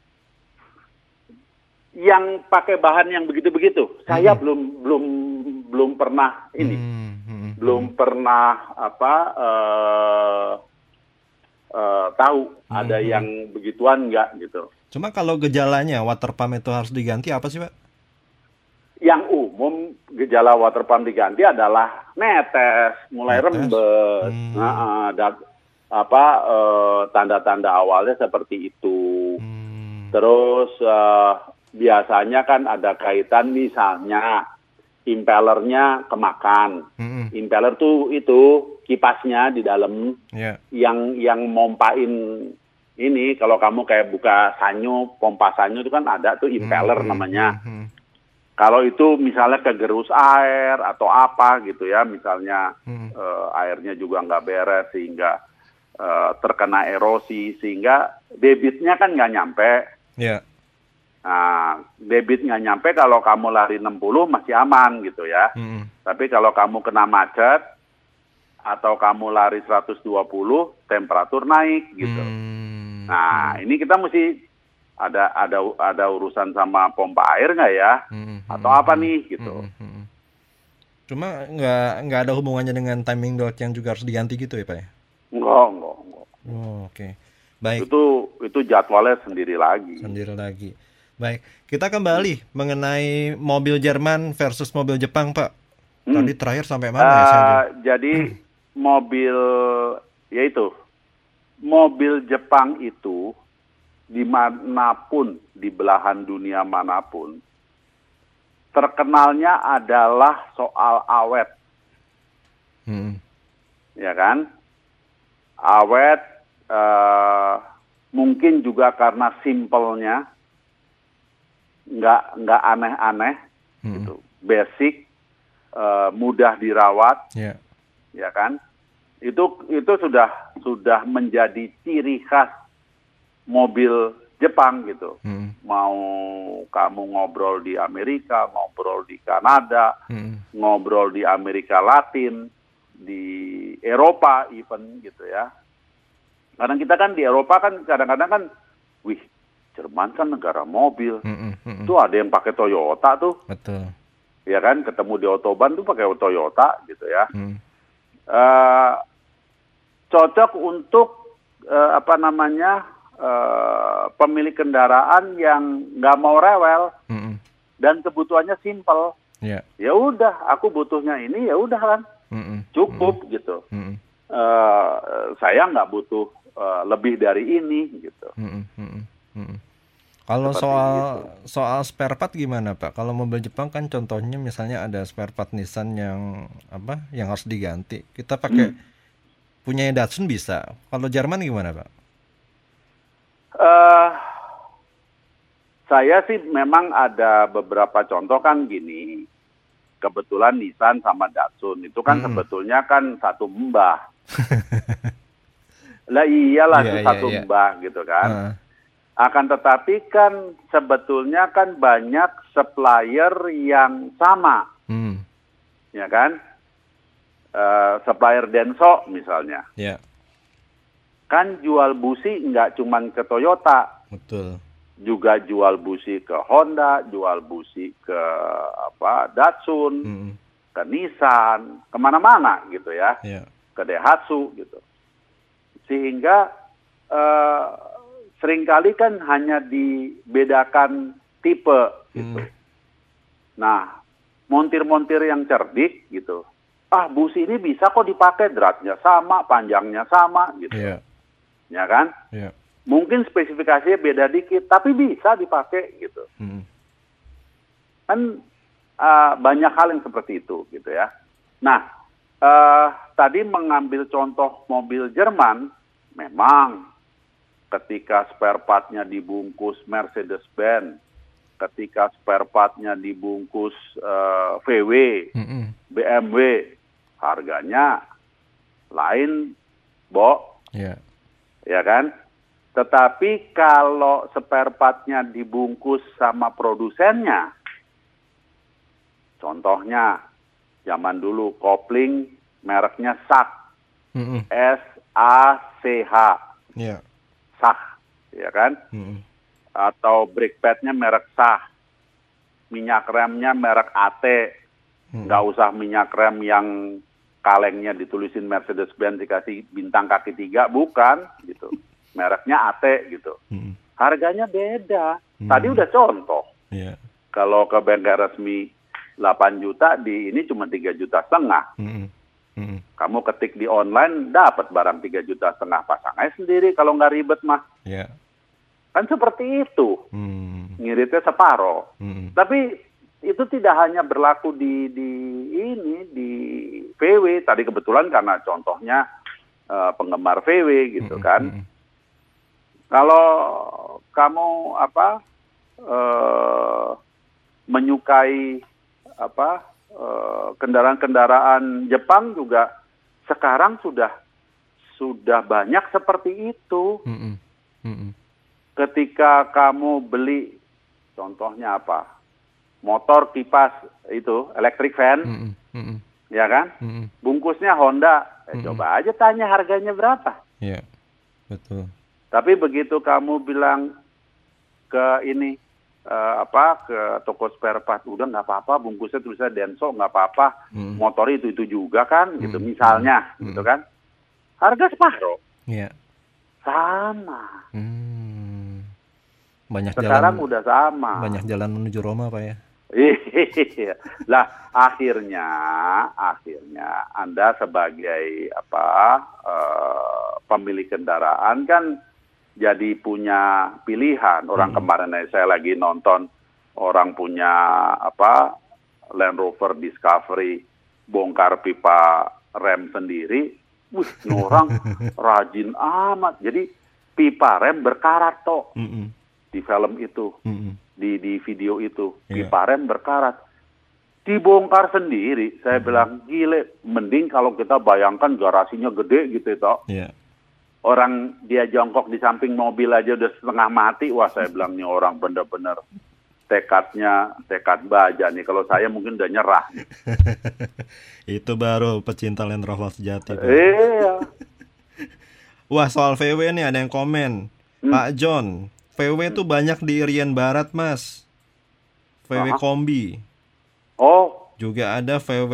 Yang pakai bahan yang begitu-begitu, saya Hmm. belum belum belum pernah ini, Hmm, hmm, belum pernah apa eh eh, tahu ada Hmm. yang begituan nggak gitu. Cuma kalau gejalanya water pump itu harus diganti apa sih Pak? yang umum gejala water pump diganti adalah netes, mulai Netes? rembes, Hmm. nah, dan apa eh, tanda-tanda awalnya seperti itu. Hmm. Terus eh, biasanya kan ada kaitan misalnya impellernya kemakan. Hmm, Impeller tuh itu kipasnya di dalam Ya. yang yang mompain ini kalau kamu kayak buka sanyo, pompa sanyo itu kan ada tuh impeller Hmm, namanya. hmm, hmm, Kalau itu misalnya kegerus air atau apa gitu ya, misalnya hmm. eh, airnya juga nggak beres sehingga eh, terkena erosi sehingga debitnya kan nggak nyampe. Ya. Nah, debit nggak nyampe kalau kamu lari 60 masih aman gitu ya. Hmm, Tapi kalau kamu kena macet atau kamu lari 120, temperatur naik gitu. Hmm. Nah, ini kita mesti ada ada ada urusan sama pompa air nggak ya? Hmm, Atau hmm, apa nih gitu. hmm. Cuma nggak nggak ada hubungannya dengan timing belt yang juga harus diganti gitu ya Pak ya? Enggak, enggak, enggak. Oh, Oke. Baik. Itu itu jadwalnya sendiri lagi. sendiri lagi. Baik, kita kembali mengenai mobil Jerman versus mobil Jepang, Pak. Hmm. Tadi terakhir sampai mana ya? Saya Eh, jadi mobil yaitu mobil Jepang itu di mana pun di belahan dunia mana pun terkenalnya adalah soal awet, Hmm. ya kan? Awet eh, mungkin juga karena simpelnya, nggak nggak aneh-aneh, Hmm. gitu, basic, eh, mudah dirawat, Ya. ya kan? Itu itu sudah sudah menjadi ciri khas mobil Jepang gitu. Mm, Mau kamu ngobrol di Amerika, ngobrol di Kanada, mm, ngobrol di Amerika Latin, di Eropa even gitu ya. Kadang kita kan di Eropa kan kadang-kadang kan, wih, Jerman kan negara mobil. mm, mm, mm. Tuh ada yang pakai Toyota tuh, Betul. ya kan? Ketemu di Autobahn tuh pakai Toyota gitu ya. Mm, Eh, cocok untuk eh, apa namanya eh, pemilik kendaraan yang nggak mau rewel mm, mm. dan kebutuhannya simpel. Ya. Ya udah, aku butuhnya ini ya udah kan, Mm, mm, cukup gitu. mm, mm, Eh, saya nggak butuh eh, lebih dari ini gitu. mm, mm, Kalau Seperti soal itu. soal spare part gimana Pak? Kalau mobil Jepang kan contohnya misalnya ada spare part Nissan yang apa yang harus diganti. Kita pakai punya Datsun bisa. Kalau Jerman gimana Pak? eh saya sih memang ada beberapa contoh kan gini. Kebetulan Nissan sama Datsun itu kan Hmm. sebetulnya kan satu mbah. lah iyalah Iya, itu iya, satu iya. mbah gitu kan. Heeh. Akan tetapi kan sebetulnya kan banyak supplier yang sama, Hmm. ya kan? Eh, supplier Denso misalnya, Ya, kan jual busi nggak cuman ke Toyota, betul. juga jual busi ke Honda, jual busi ke apa Datsun, Mm, ke Nissan, ke mana-mana gitu ya, ya. ke Daihatsu gitu. Sehingga eh, sering kali kan hanya dibedakan tipe gitu. Hmm. Nah, montir-montir yang cerdik gitu. Ah, busi ini bisa kok dipakai, dratnya sama, panjangnya sama gitu. Iya, Ya kan? iya. Mungkin spesifikasinya beda dikit, tapi bisa dipakai gitu. Mm, kan uh, banyak hal yang seperti itu gitu ya. Nah, uh, tadi mengambil contoh mobil Jerman, memang ketika spare partnya dibungkus Mercedes-Benz, ketika spare partnya dibungkus uh, VW, mm, mm. BMW, harganya lain, Bo, Ya, ya kan? Tetapi kalau spare partnya dibungkus sama produsennya, contohnya zaman dulu kopling mereknya SAK, Mm, mm. S A C H, ya. SAK, ya kan? Mm, mm. Atau brake padnya merek SAH, minyak remnya merek AT, nggak usah minyak rem yang kalengnya ditulisin Mercedes-Benz dikasih bintang kaki tiga, bukan gitu. Mereknya AT gitu. mm, mm. harganya beda. Tadi Hmm. udah contoh. Ya. Kalau ke bengkel resmi 8 juta, di ini cuma 3 juta setengah. Mm, Kamu ketik di online, dapat barang 3 juta setengah. Pasang aja sendiri kalau nggak ribet mah. Ya. Kan seperti itu. Mm, Ngiritnya separoh. mm, mm. Tapi itu tidak hanya berlaku di, di ini, di VW. Tadi kebetulan karena contohnya eh, penggemar VW gitu Mm, kan. Kalau kamu apa eh, menyukai apa kendaraan-kendaraan Jepang juga sekarang sudah sudah banyak seperti itu. Mm, mm. Mm, mm. Ketika kamu beli contohnya apa? Motor kipas itu electric fan, Mm, mm. Mm, mm. ya kan? Mm, mm. Bungkusnya Honda. Eh, Mm-mm. Coba aja tanya harganya berapa. Ya. Betul. Tapi begitu kamu bilang ke ini eh, apa ke toko spare part, udah nggak apa-apa, bungkusnya tulisnya Denso nggak apa-apa, Mm. motor itu itu juga kan, gitu Mm. misalnya, Mm. gitu kan? Harga separuh, Ya. sama. Hmm. Banyak Sekarang jalan udah sama. banyak jalan menuju Roma, Pak ya. Iya. lah akhirnya akhirnya Anda sebagai apa eh, pemilik kendaraan kan jadi punya pilihan. Orang Hmm. kemarin saya lagi nonton orang punya apa Land Rover Discovery bongkar pipa rem sendiri. Wih, ini orang rajin amat. Jadi pipa rem berkarat toh Mm, mm. di film itu Mm, mm. di di video itu Iya. pipa rem berkarat dibongkar sendiri. Saya bilang gile, mending kalau kita bayangkan garasinya gede gitu toh. Iya. Orang dia jongkok di samping mobil aja udah setengah mati. Wah, saya bilang nih orang bener-bener tekadnya tekad baja nih. Kalau saya mungkin udah nyerah. Itu baru pecinta Land Rover sejati. Iya. Wah soal VW nih ada yang komen. Hmm. Pak John, VW itu banyak di Irian Barat mas. VW Aha. kombi. Oh, Juga ada VW,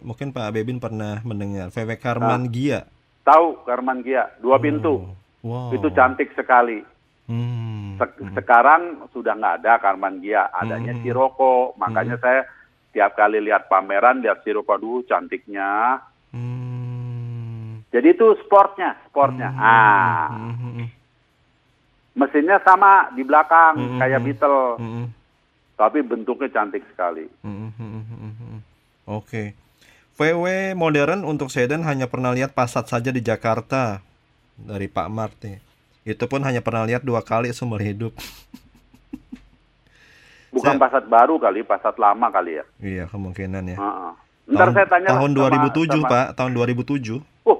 mungkin Pak Bebin pernah mendengar. VW Karman Gia. Tahu Karman Gia, dua pintu. Wow. Itu cantik sekali. Hmm. Sek- sekarang sudah nggak ada Karman Gia, adanya Hmm. Sirocco. Makanya saya tiap kali lihat pameran lihat Sirocco dulu cantiknya. Hmm. Jadi itu sportnya, sportnya. Ah, Hmm, hmm, hmm. mesinnya sama di belakang Hmm, kayak hmm. Beetle, Hmm, hmm. tapi bentuknya cantik sekali. Hmm, hmm, hmm, hmm, hmm. Oke. VW modern untuk sedan hanya pernah lihat Passat saja di Jakarta dari Pak Mart nih. Itu pun hanya pernah lihat dua kali seumur hidup. Bukan Saya- Passat baru kali, Passat lama kali ya. Iya kemungkinan ya. Heeh. Ntar tahun, saya tanya tahun sama- 2007 sama- Pak, tahun 2007. Oh,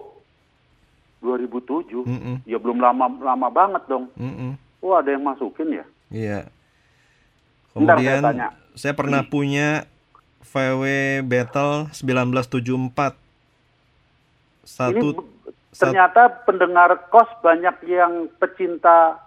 2007. Mm-mm. Ya belum lama lama banget dong. Mm-mm. Oh ada yang masukin ya? Iya. Ntar saya Kemudian tanya. saya, pernah punya VW Battle 1974. Satu Ini b- sat- ternyata pendengar kos banyak yang pecinta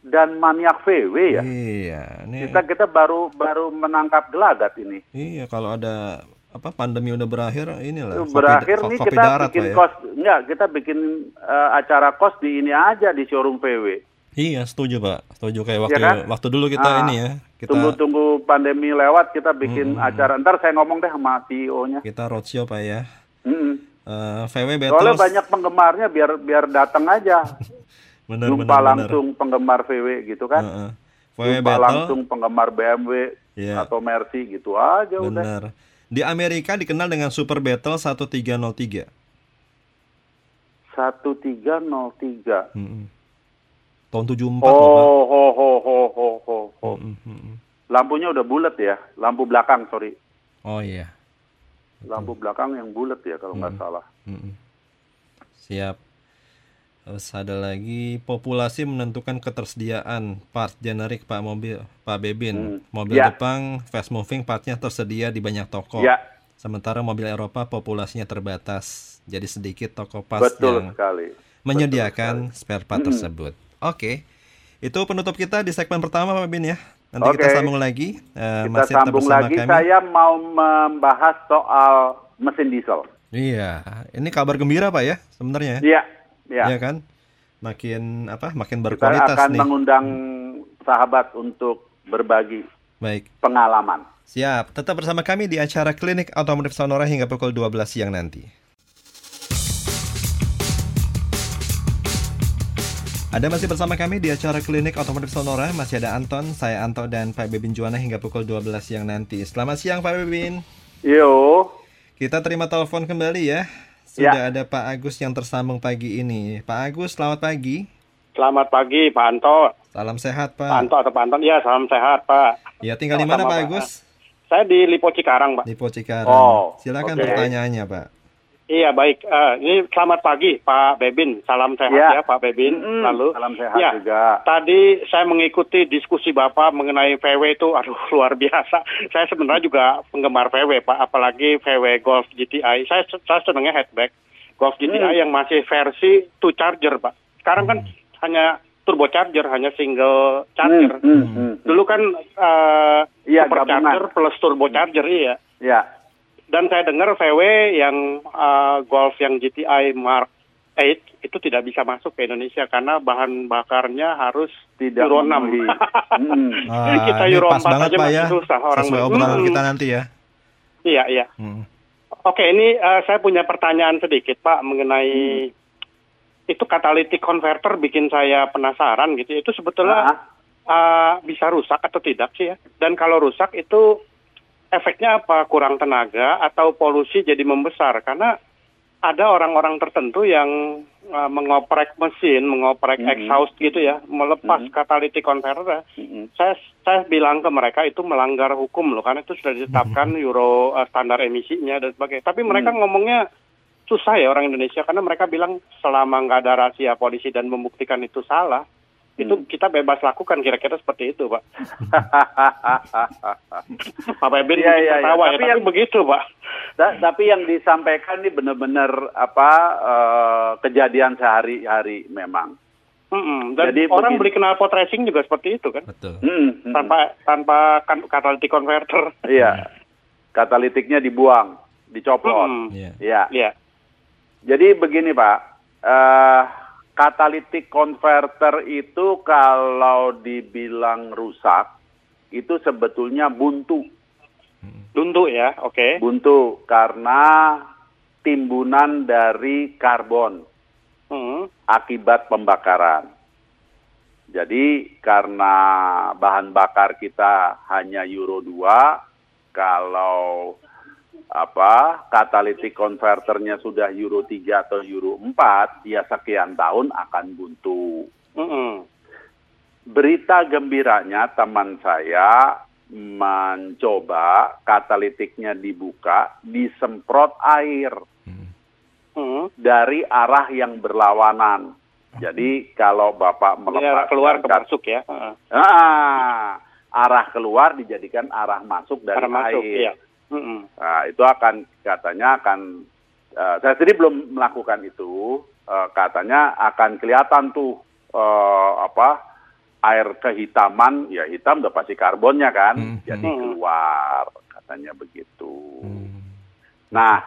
dan maniak VW ya. Iya, ini Kita kita baru baru menangkap gelagat ini. iya kalau ada apa pandemi udah berakhir inilah Berakhir nih kopi kita darat, bikin ya. kos enggak, kita bikin eh, acara kos di ini aja di showroom VW. Iya, setuju, Pak. Setuju kayak waktu kan? waktu dulu kita Ah, ini ya. Kita Tunggu-tunggu pandemi lewat kita bikin acara. Ntar saya ngomong deh sama CEO-nya. kita roadshow, Pak ya. Mm-mm. Eh, VW Soalnya Battle banyak penggemarnya biar biar datang aja. benar Jumpa benar. langsung penggemar VW gitu kan. Heeh. VW Jumpa Battle langsung penggemar BMW Iya. atau Mercy gitu aja udah. Benar. Di Amerika dikenal dengan Super Battle 1303. 1303. Mm-mm. Tahun 74 loh, Pak. Oh, ho ho ho ho ho ho. Mm-mm, mm-mm. Lampunya udah bulat ya, lampu belakang sorry, Oh iya. lampu belakang yang bulat ya kalau nggak Hmm. salah. Mm-mm. Siap. Terus ada lagi populasi menentukan ketersediaan part generik Pak mobil Pak Bebin. Hmm. Mobil Ya. Jepang fast moving partnya tersedia di banyak toko. Ya, Sementara mobil Eropa populasinya terbatas. Jadi sedikit toko pas betul yang sekali. menyediakan spare part Mm-mm. tersebut. Oke. Itu penutup kita di segmen pertama Pak Bebin ya. Nanti Oke. kita sambung lagi. Eh, Kita masih sambung lagi. kami. Saya mau membahas soal mesin diesel. Iya, ini kabar gembira Pak ya sebenarnya. ya. Iya, iya. Iya kan? Makin apa? Makin Kita berkualitas akan nih. mengundang sahabat untuk berbagi Baik. pengalaman. Siap. Tetap bersama kami di acara Klinik Otomotif Sonora hingga pukul 12 siang nanti. Ada masih bersama kami di acara Klinik Otomotif Sonora. Masih ada Anton, saya Anto dan Pak Bebin Juwana hingga pukul 12 siang nanti. Selamat siang Pak Bebin. Yo, Kita terima telepon kembali ya. Sudah ada Pak Agus yang tersambung pagi ini. Pak Agus, selamat pagi. Selamat pagi Pak Anto. Salam sehat Pak Pak. Anto atau Pak Anton? Ya, salam sehat Pak. Ya tinggal di mana Pak. Agus? Saya di Lipo Cikarang Pak. Di Pocikarang. Oh, Silakan oke. pertanyaannya Pak. Iya baik. Eh, ini selamat pagi Pak Bebin. Salam sehat Ya. ya, Pak Bebin. Mm-mm, Lalu salam sehat ya, juga. Tadi saya mengikuti diskusi Bapak mengenai VW itu, aduh luar biasa. Saya sebenarnya juga penggemar VW Pak, apalagi VW Golf GTI. Saya saya senangnya hatchback Golf GTI Hmm. yang masih versi two charger Pak. Sekarang kan hanya turbocharger, hanya single charger. Hmm, hmm, hmm. Dulu kan eh Iya, supercharger gabungan. plus turbocharger iya. Ya, Dan saya dengar VW yang eh, Golf yang GTI Mark 8 itu tidak bisa masuk ke Indonesia karena bahan bakarnya harus tidak Euro 6. memenuhi. Hmm. Ah, Kita Euro pas 4 banget aja Pak masih ya. susah orang Sesuai obrolan Hmm. kita nanti ya. Iya, iya. Hmm. Oke, ini eh, saya punya pertanyaan sedikit Pak mengenai itu catalytic converter bikin saya penasaran gitu. Itu sebetulnya Ah, eh, bisa rusak atau tidak sih ya? Dan kalau rusak itu efeknya apa? Kurang tenaga atau polusi jadi membesar? Karena ada orang-orang tertentu yang uh, mengoprek mesin, mengoprek Mhm. exhaust gitu ya, melepas Mhm. catalytic converter. Mm-mm. Saya saya bilang ke mereka itu melanggar hukum loh, karena itu sudah ditetapkan Euro uh, standar emisinya dan sebagainya. Tapi mereka Hmm. ngomongnya susah ya orang Indonesia karena mereka bilang selama nggak ada rahasia polisi dan membuktikan itu salah, itu Hmm. kita bebas lakukan kira-kira seperti itu, Pak. Pak iya, iya. ketawa ya, Tapi tapi yang- begitu, Pak. Ta- tapi yang disampaikan ini benar-benar apa eh, kejadian sehari-hari memang. Mm-mm. Dan Jadi orang begini. beli knalpot racing juga seperti itu kan, Betul. Hmm, hmm. tanpa tanpa kan catalytic converter. Iya. Katalitiknya dibuang, dicopot. Mm-mm. Iya. Iya. Iya. Jadi begini Pak, eh catalytic converter itu kalau dibilang rusak itu sebetulnya buntu. Buntu ya, oke. Buntu karena timbunan dari karbon Hmm. akibat pembakaran. Jadi karena bahan bakar kita hanya Euro 2, kalau apa catalytic converternya sudah Euro 3 atau Euro 4, ya sekian tahun akan buntu. Mm-mm. Berita gembiranya teman saya mencoba katalitiknya dibuka, disemprot air Hmm. dari arah yang berlawanan. Jadi kalau Bapak melepas keluar ke masuk ya. Ah, arah keluar dijadikan arah masuk dari Arah masuk, air. iya. Mm-mm. Nah, itu akan katanya akan eh, saya sendiri belum melakukan itu. Eh, katanya akan kelihatan tuh eh, apa air kehitaman, ya hitam udah pasti karbonnya kan, Hmm. jadi Hmm. keluar katanya begitu. Hmm. Nah,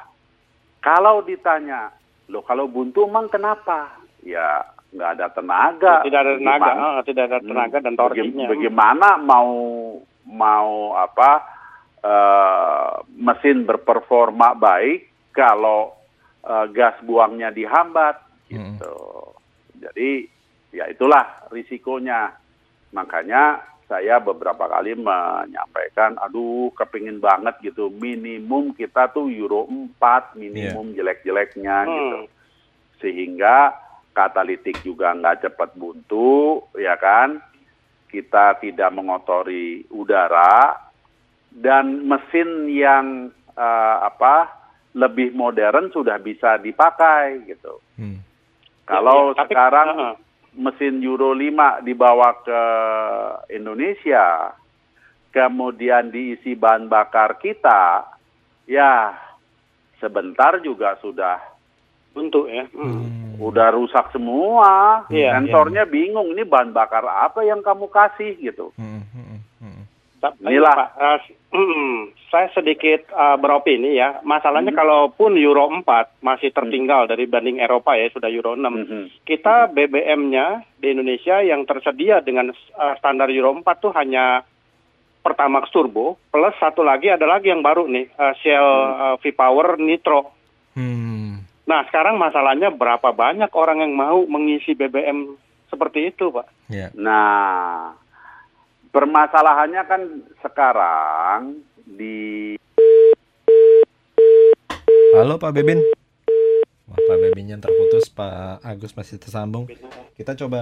kalau ditanya, lo kalau buntu emang kenapa? Ya nggak ada tenaga. Tidak ada tenaga, Bagaimana- ah, tidak ada tenaga Hmm, dan baga- torsinya. Bagaimana mau mau apa eh, mesin berperforma baik kalau eh, gas buangnya dihambat gitu. Jadi ya itulah risikonya. Makanya saya beberapa kali menyampaikan, aduh kepingin banget gitu, minimum kita tuh Euro 4, minimum jelek-jeleknya Hmm. gitu. Sehingga katalitik juga nggak cepat buntu, ya kan? Kita tidak mengotori udara dan mesin yang eh, apa lebih modern sudah bisa dipakai gitu. Hmm. Kalau Ya, tapi- sekarang Heeh. mesin Euro 5 dibawa ke Indonesia, kemudian diisi bahan bakar kita, ya sebentar juga sudah buntu ya. Hmm. Hmm. udah rusak semua. Iya, Sensornya bingung ini bahan bakar apa yang kamu kasih gitu. Hmm. Hmm. Hmm. Tapi, Inilah. Pak, eh, mm, saya sedikit eh, beropini ya. Masalahnya Hmm. kalaupun Euro 4 masih tertinggal dari banding Eropa ya sudah Euro 6. Mhm. Kita BBM-nya di Indonesia yang tersedia dengan eh, standar Euro 4 tuh hanya Pertamax Turbo plus satu lagi ada lagi yang baru nih eh, Shell eh, V-Power Nitro. Hmm. Nah, sekarang masalahnya berapa banyak orang yang mau mengisi BBM seperti itu, Pak? Ya. Nah, permasalahannya kan sekarang di Halo Pak Bebin. Wah, Pak Bebinnya terputus, Pak Agus masih tersambung. Kita coba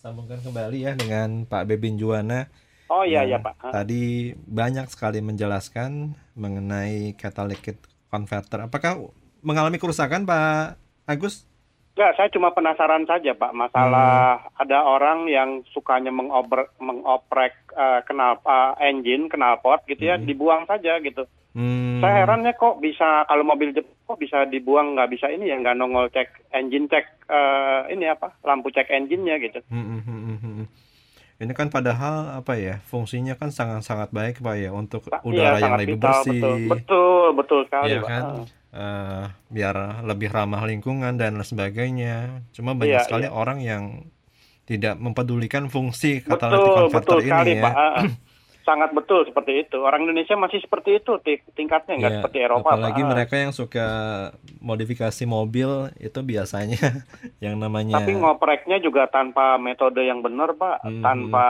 sambungkan kembali ya dengan Pak Bebin Juwana. Oh iya, yang iya, Pak. Tadi banyak sekali menjelaskan mengenai catalytic converter. Apakah mengalami kerusakan Pak Agus? Enggak, saya cuma penasaran saja, Pak. Masalah ada orang yang sukanya mengoper, mengoprek eh, kenal eh, engine, knalpot gitu ya, dibuang saja gitu. Hmm. Saya herannya kok bisa kalau mobil Jepang kok bisa dibuang nggak bisa ini ya nggak nongol cek engine cek eh, ini apa lampu cek engine-nya gitu. Hmm, hmm, hmm, hmm, hmm. Ini kan padahal apa ya fungsinya kan sangat-sangat baik Pak ya untuk Pak, udara iya, yang lebih vital, bersih. Betul, betul, betul sekali, Iya Pak. kan? Eh, biar lebih ramah lingkungan dan lain sebagainya. Cuma banyak Iya, sekali iya. orang yang tidak mempedulikan fungsi catalytic Betul, converter betul ini sekali, ya. Pak. Ah, ah. sangat betul seperti itu. Orang Indonesia masih seperti itu ti- tingkatnya nggak Iya, seperti Eropa. apalagi Pak. mereka yang suka modifikasi mobil itu biasanya yang namanya Tapi ngopreknya juga tanpa metode yang benar, Pak, Mhm. tanpa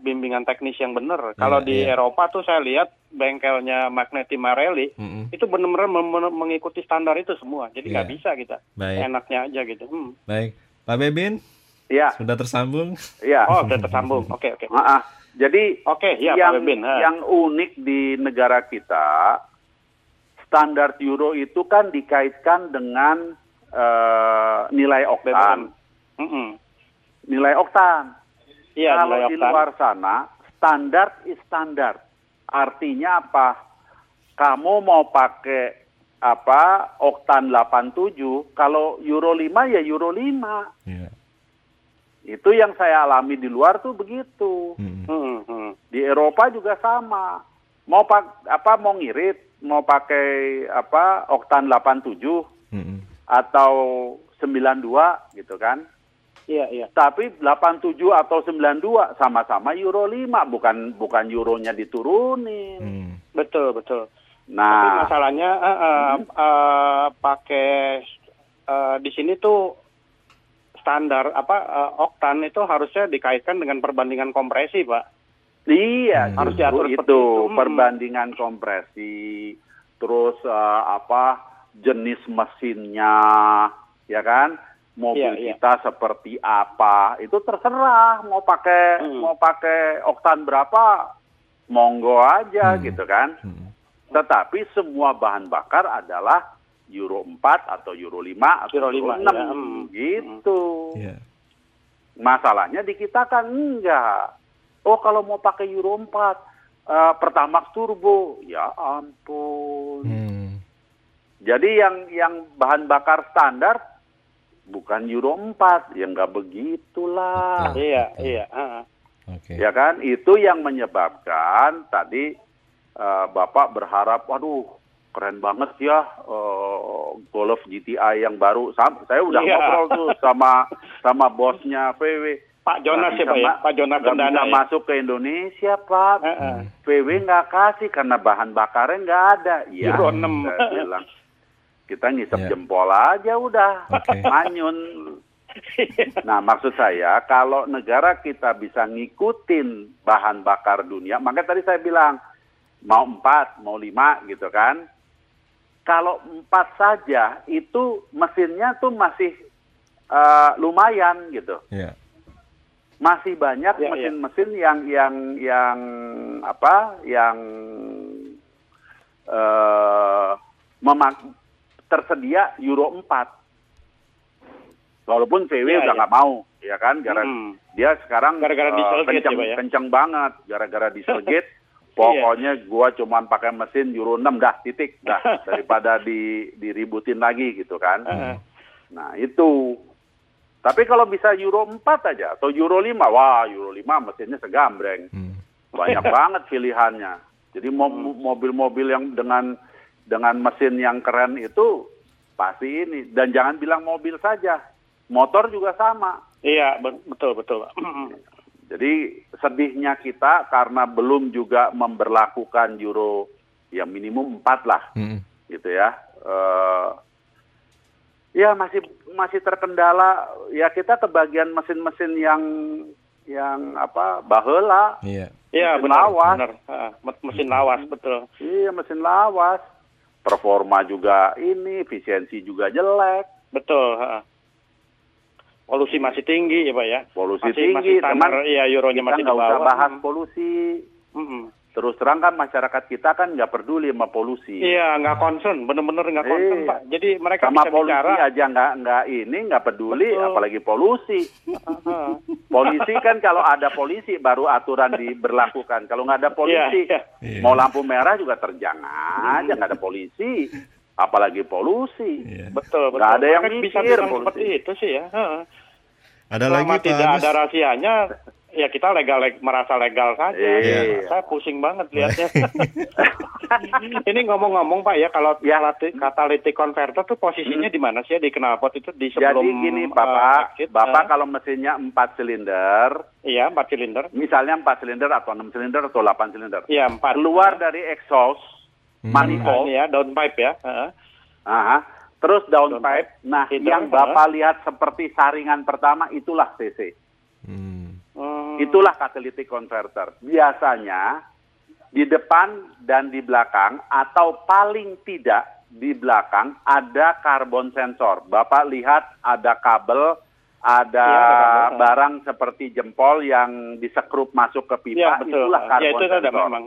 bimbingan teknis yang benar. Kalau Iya, di iya. Eropa tuh saya lihat bengkelnya Magneti Marelli Mm-mm. itu benar-benar mengikuti standar itu semua. Jadi nggak Iya. bisa kita. baik Enaknya aja gitu. Hmm. baik Pak Bebin Ya, sudah tersambung ya. Oh, udah tersambung. Oke, oke. Ah, ah. Jadi Oke, ya yang Pak Bebin. Ha. yang unik di negara kita standar euro itu kan dikaitkan dengan eh, nilai oktan. Mm-mm. Nilai oktan. Iya, Kalau nilai di oktan. luar sana standar is standar. Artinya apa? Kamu mau pakai apa oktan 87, kalau euro 5 ya euro 5. Iya. Itu yang saya alami di luar tuh begitu. Mm-mm. Hmm, hmm. Di Eropa juga sama. Mau pak apa mau ngirit, mau pakai apa oktan 87 Mm-mm. atau 92 gitu kan. Iya, iya. Tapi 87 atau 92 sama-sama euro 5, bukan bukan euronya diturunin. Mm. Betul, betul. Tapi Nah, masalahnya eh, eh, eh, pakai eh, di sini tuh standar apa eh, oktan itu harusnya dikaitkan dengan perbandingan kompresi, Pak. iya Hmm. Harus diatur itu itu. Hmm. perbandingan kompresi, terus eh, apa jenis mesinnya, ya kan? Mobil Iya, iya. kita seperti apa? Itu terserah mau pakai Hmm. mau pakai oktan berapa, monggo aja Hmm. gitu kan. Mm. Tetapi semua bahan bakar adalah Euro 4 atau Euro 5 atau Euro Euro 5, 6 ya. Hmm. gitu. Iya. Masalahnya di kita kan enggak. Oh kalau mau pakai Euro 4 eh, Pertamax turbo, ya ampun. Mm. Jadi yang yang bahan bakar standar bukan Euro 4, ya enggak begitulah. Betul. Iya, betul. iya. ah. Oke. Ya kan? Itu yang menyebabkan tadi eh, Bapak berharap, waduh keren banget ya eh, Golf GTI yang baru. Sam- saya udah Iya. ngobrol tuh sama sama bosnya VW. Pak Jonas ya, Pak ya? Pak Jonas bisa ya? masuk ke Indonesia, Pak. Eh, eh. VW nggak kasih karena bahan bakarnya nggak ada. Iya. Euro 6. saya bilang. Kita ngisep Ya. jempol aja udah. Oke. Manyun. Nah, maksud saya kalau negara kita bisa ngikutin bahan bakar dunia, maka tadi saya bilang mau empat, mau lima gitu kan. Kalau empat saja itu mesinnya tuh masih eh, lumayan gitu. Iya. Masih banyak Ya, ya. mesin-mesin yang yang yang apa? Yang eh memak tersedia Euro 4. Walaupun VW Ya, udah ya. nggak mau, ya kan? Gara Hmm. dia sekarang Gara-gara kenceng, ya, ya? kenceng banget gara-gara Dieselgate. Pokoknya gua cuman pakai mesin Euro 6 dah titik dah daripada di diributin lagi gitu kan. Heeh. Nah, itu. Tapi kalau bisa Euro 4 aja atau Euro 5, wah Euro 5 mesinnya segambreng. Mm. Banyak banget pilihannya. Jadi mo- mobil-mobil yang dengan dengan mesin yang keren itu pasti ini dan jangan bilang mobil saja. Motor juga sama. Iya, be- betul, betul. Jadi sedihnya kita karena belum juga memberlakukan Euro ya minimum 4 lah Mm. gitu ya. Eh, ya masih masih terkendala ya kita kebagian mesin-mesin yang yang apa bahela Iya. Iya, Mesin benar, lawas. benar. Mesin lawas, betul. iya mesin lawas performa juga ini efisiensi juga jelek Betul, heeh. Polusi masih tinggi ya, Pak ya. polusi Masih, tinggi masih standar, teman iya, euronya kita masih di nggak usah bawah. bahas polusi Mm-mm. terus terang kan masyarakat kita kan nggak peduli sama polusi Iya, nggak concern, bener-bener nggak concern, Iya. Pak. Jadi mereka sama bisa polusi bicara. aja nggak nggak ini nggak peduli Betul. apalagi polusi Heeh. polisi kan kalau ada polisi baru aturan diberlakukan kalau nggak ada polisi Iya, iya. mau lampu merah juga terjang aja nggak ada polisi apalagi polusi Iya. Betul, betul. Nggak ada yang Mereka bisa mikir, bilang seperti itu sih ya. Heeh. Ada Selama lagi Pak tidak Agus. ada rahasianya, ya kita legal leg- merasa legal saja. Iya. Saya pusing banget lihatnya. Ini ngomong-ngomong Pak ya kalau Ya. catalytic, catalytic converter tuh posisinya di mana sih ya di knalpot itu di sebelum Jadi gini eh, Bapak, exit, Bapak eh, kalau mesinnya 4 silinder, iya empat silinder. misalnya 4 silinder atau 6 silinder atau 8 silinder. Iya empat. Keluar dari exhaust, Hmm. Manifold, ya downpipe ya. Heeh. aha, terus downpipe. Downpipe. Nah, Itu, yang. Bapak lihat seperti saringan pertama itulah CC. Hmm. Hmm. Itulah catalytic converter. Biasanya di depan dan di belakang atau paling tidak di belakang ada karbon sensor. Bapak lihat ada kabel, ada ada kabel. barang seperti jempol yang disekrup masuk ke pipa, Iya betul. itulah Ya karbon itu ada sensor. memang.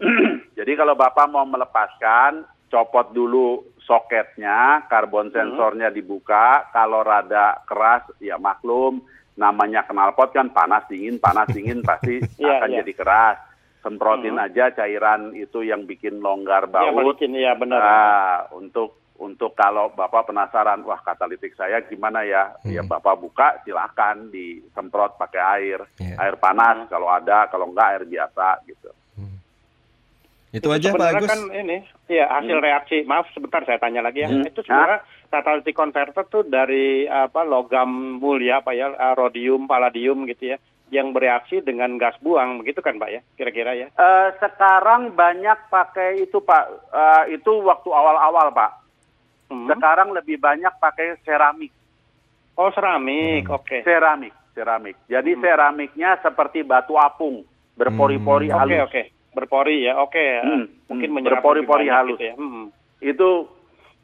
Jadi kalau Bapak mau melepaskan, copot dulu soketnya, karbon Hmm. sensornya dibuka. Kalau rada keras, ya maklum, namanya knalpot kan panas dingin, panas dingin pasti Iya, akan iya. jadi keras. Semprotin Hmm. aja cairan itu yang bikin longgar Ya baut. balikin ya benar. Nah, untuk untuk kalau Bapak penasaran, wah katalitik saya gimana ya? Ya Hmm. Bapak buka, silakan disemprot pakai air, Iya. air panas kalau ada, kalau enggak air biasa gitu. Itu aja Pak sebenarnya Agus. kan ini ya hasil reaksi maaf sebentar saya tanya lagi ya Hmm. itu sebenarnya catalytic converter tuh dari apa logam mulia apa ya eh, rhodium palladium gitu ya yang bereaksi dengan gas buang begitu kan Pak ya kira-kira ya Eh, sekarang banyak pakai itu Pak, Eh, itu waktu awal-awal Pak. Hmm. Sekarang lebih banyak pakai seramik, oh seramik Hmm. oke seramik, seramik. Jadi seramiknya seperti batu apung, berpori-pori Hmm. oke halus. oke berpori ya oke ya. Hmm, mungkin hmm, menyerap berpori-pori halus. gitu ya. Hmm. Itu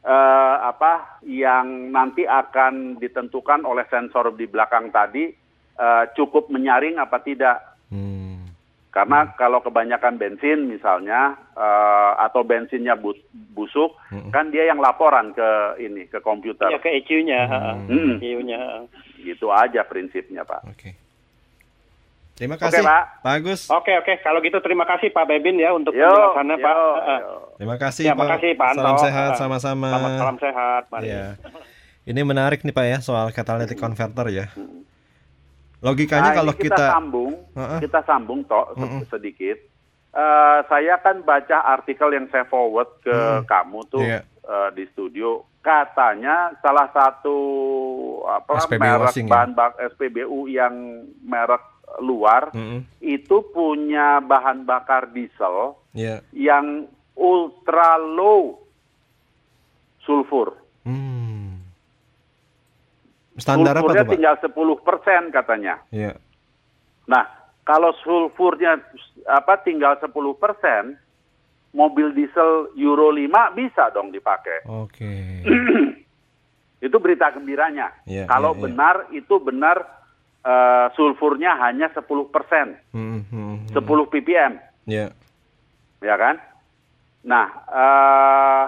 eh, apa yang nanti akan ditentukan oleh sensor di belakang tadi eh, cukup menyaring apa tidak. Hmm. Karena kalau kebanyakan bensin misalnya eh, atau bensinnya bus- busuk, Mm-mm. kan dia yang laporan ke ini ke komputer. ya ke ECU-nya Hmm. ECU-nya Gitu aja prinsipnya, Pak. Oke. Terima Oke, kasih Pak. Pak Agus. oke oke kalau gitu terima kasih Pak Bebin ya untuk Yo, penjelasannya Pak yo. Terima kasih Ya, Pak. makasih, Pak Anto. Salam sehat sama-sama. Selamat salam sehat mari. Iya. Ini menarik nih Pak ya soal catalytic converter ya. Logikanya Nah, kalau kita, kita sambung, Heeh. kita sambung toh se- Mm-mm. sedikit. Eh, saya kan baca artikel yang saya forward ke kamu tuh Iya. eh, di studio. Katanya salah satu apa SPBU merek asing ya? bahan bak SPBU yang merek luar Mm-mm. itu punya bahan bakar diesel Iya. yang ultra low sulfur. Hmm. Standar apa Sulfurnya tuh Pak? tinggal 10% katanya. Iya. Nah, kalau sulfurnya apa tinggal 10%, mobil diesel Euro 5 bisa dong dipakai. Oke. Itu berita gembiranya. Iya, kalau iya, iya. benar itu benar eh, sulfurnya hanya 10%, Hmm, hmm, hmm. 10 ppm, Iya. ya kan? Nah, eh,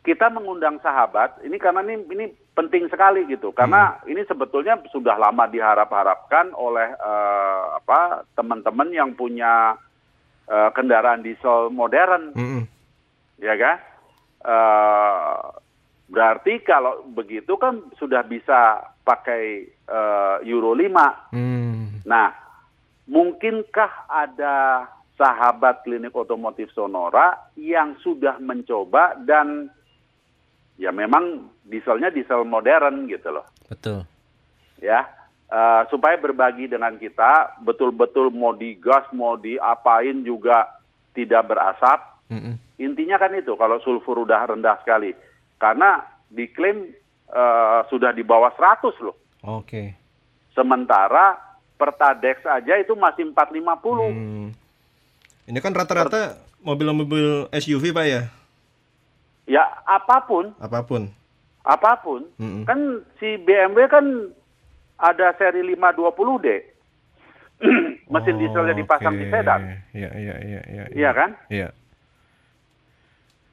kita mengundang sahabat ini karena ini ini penting sekali gitu karena ini sebetulnya sudah lama diharap-harapkan oleh eh, apa teman-teman yang punya eh, kendaraan diesel modern Mm-mm. ya kan Eh, berarti kalau begitu kan sudah bisa pakai eh, Euro 5 Hmm. Nah, mungkinkah ada sahabat klinik otomotif Sonora yang sudah mencoba dan ya memang dieselnya diesel modern gitu loh, Betul. ya. Eh, supaya berbagi dengan kita, betul-betul mau digas, mau diapain juga tidak berasap. Mm-mm. Intinya kan itu, kalau sulfur udah rendah sekali. Karena diklaim eh, sudah di bawah 100 loh. Oke. Sementara Pertadex aja itu masih 450. Hmm. Ini kan rata-rata mobil-mobil SUV Pak ya? Ya apa pun, Apa pun. apa pun. Mm-mm. Kan si BMW kan ada seri 520D. Mesin Oh, dieselnya dipasang di oke. sedan. Iya, iya, iya, iya. Iya kan? Iya.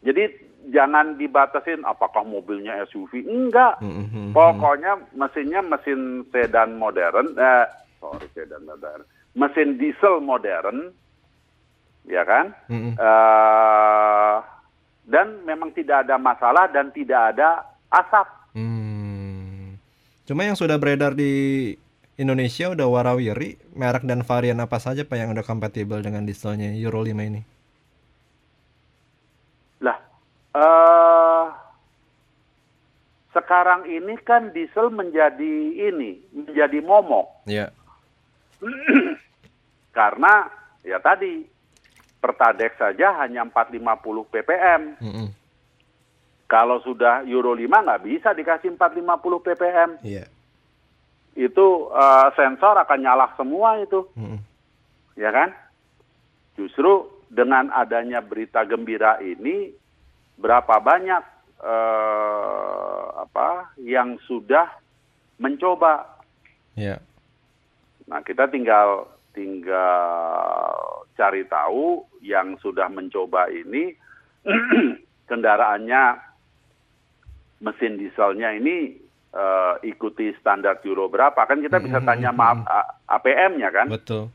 Jadi jangan dibatasin apakah mobilnya SUV. Enggak. Mm-mm. Pokoknya mesinnya mesin sedan modern, eh, sorry sedan modern, mesin diesel modern, ya kan? Mm-mm. Eh, dan memang tidak ada masalah dan tidak ada asap. Hmm. Cuma yang sudah beredar di Indonesia udah warawiri merek dan varian apa saja Pak yang udah kompatibel dengan dieselnya Euro 5 ini? Eh sekarang ini kan diesel menjadi ini, menjadi momok. Iya. Karena ya tadi Pertadex saja hanya 450 ppm. Mm-mm. Kalau sudah Euro 5 nggak bisa dikasih 450 ppm. Iya. Itu eh, sensor akan nyala semua itu, Mm-mm. ya kan? Justru dengan adanya berita gembira ini, berapa banyak eh, apa yang sudah mencoba Iya. Nah, kita tinggal tinggal cari tahu yang sudah mencoba ini kendaraannya mesin dieselnya ini eh, ikuti standar Euro berapa kan kita bisa tanya maaf APM-nya kan? Betul.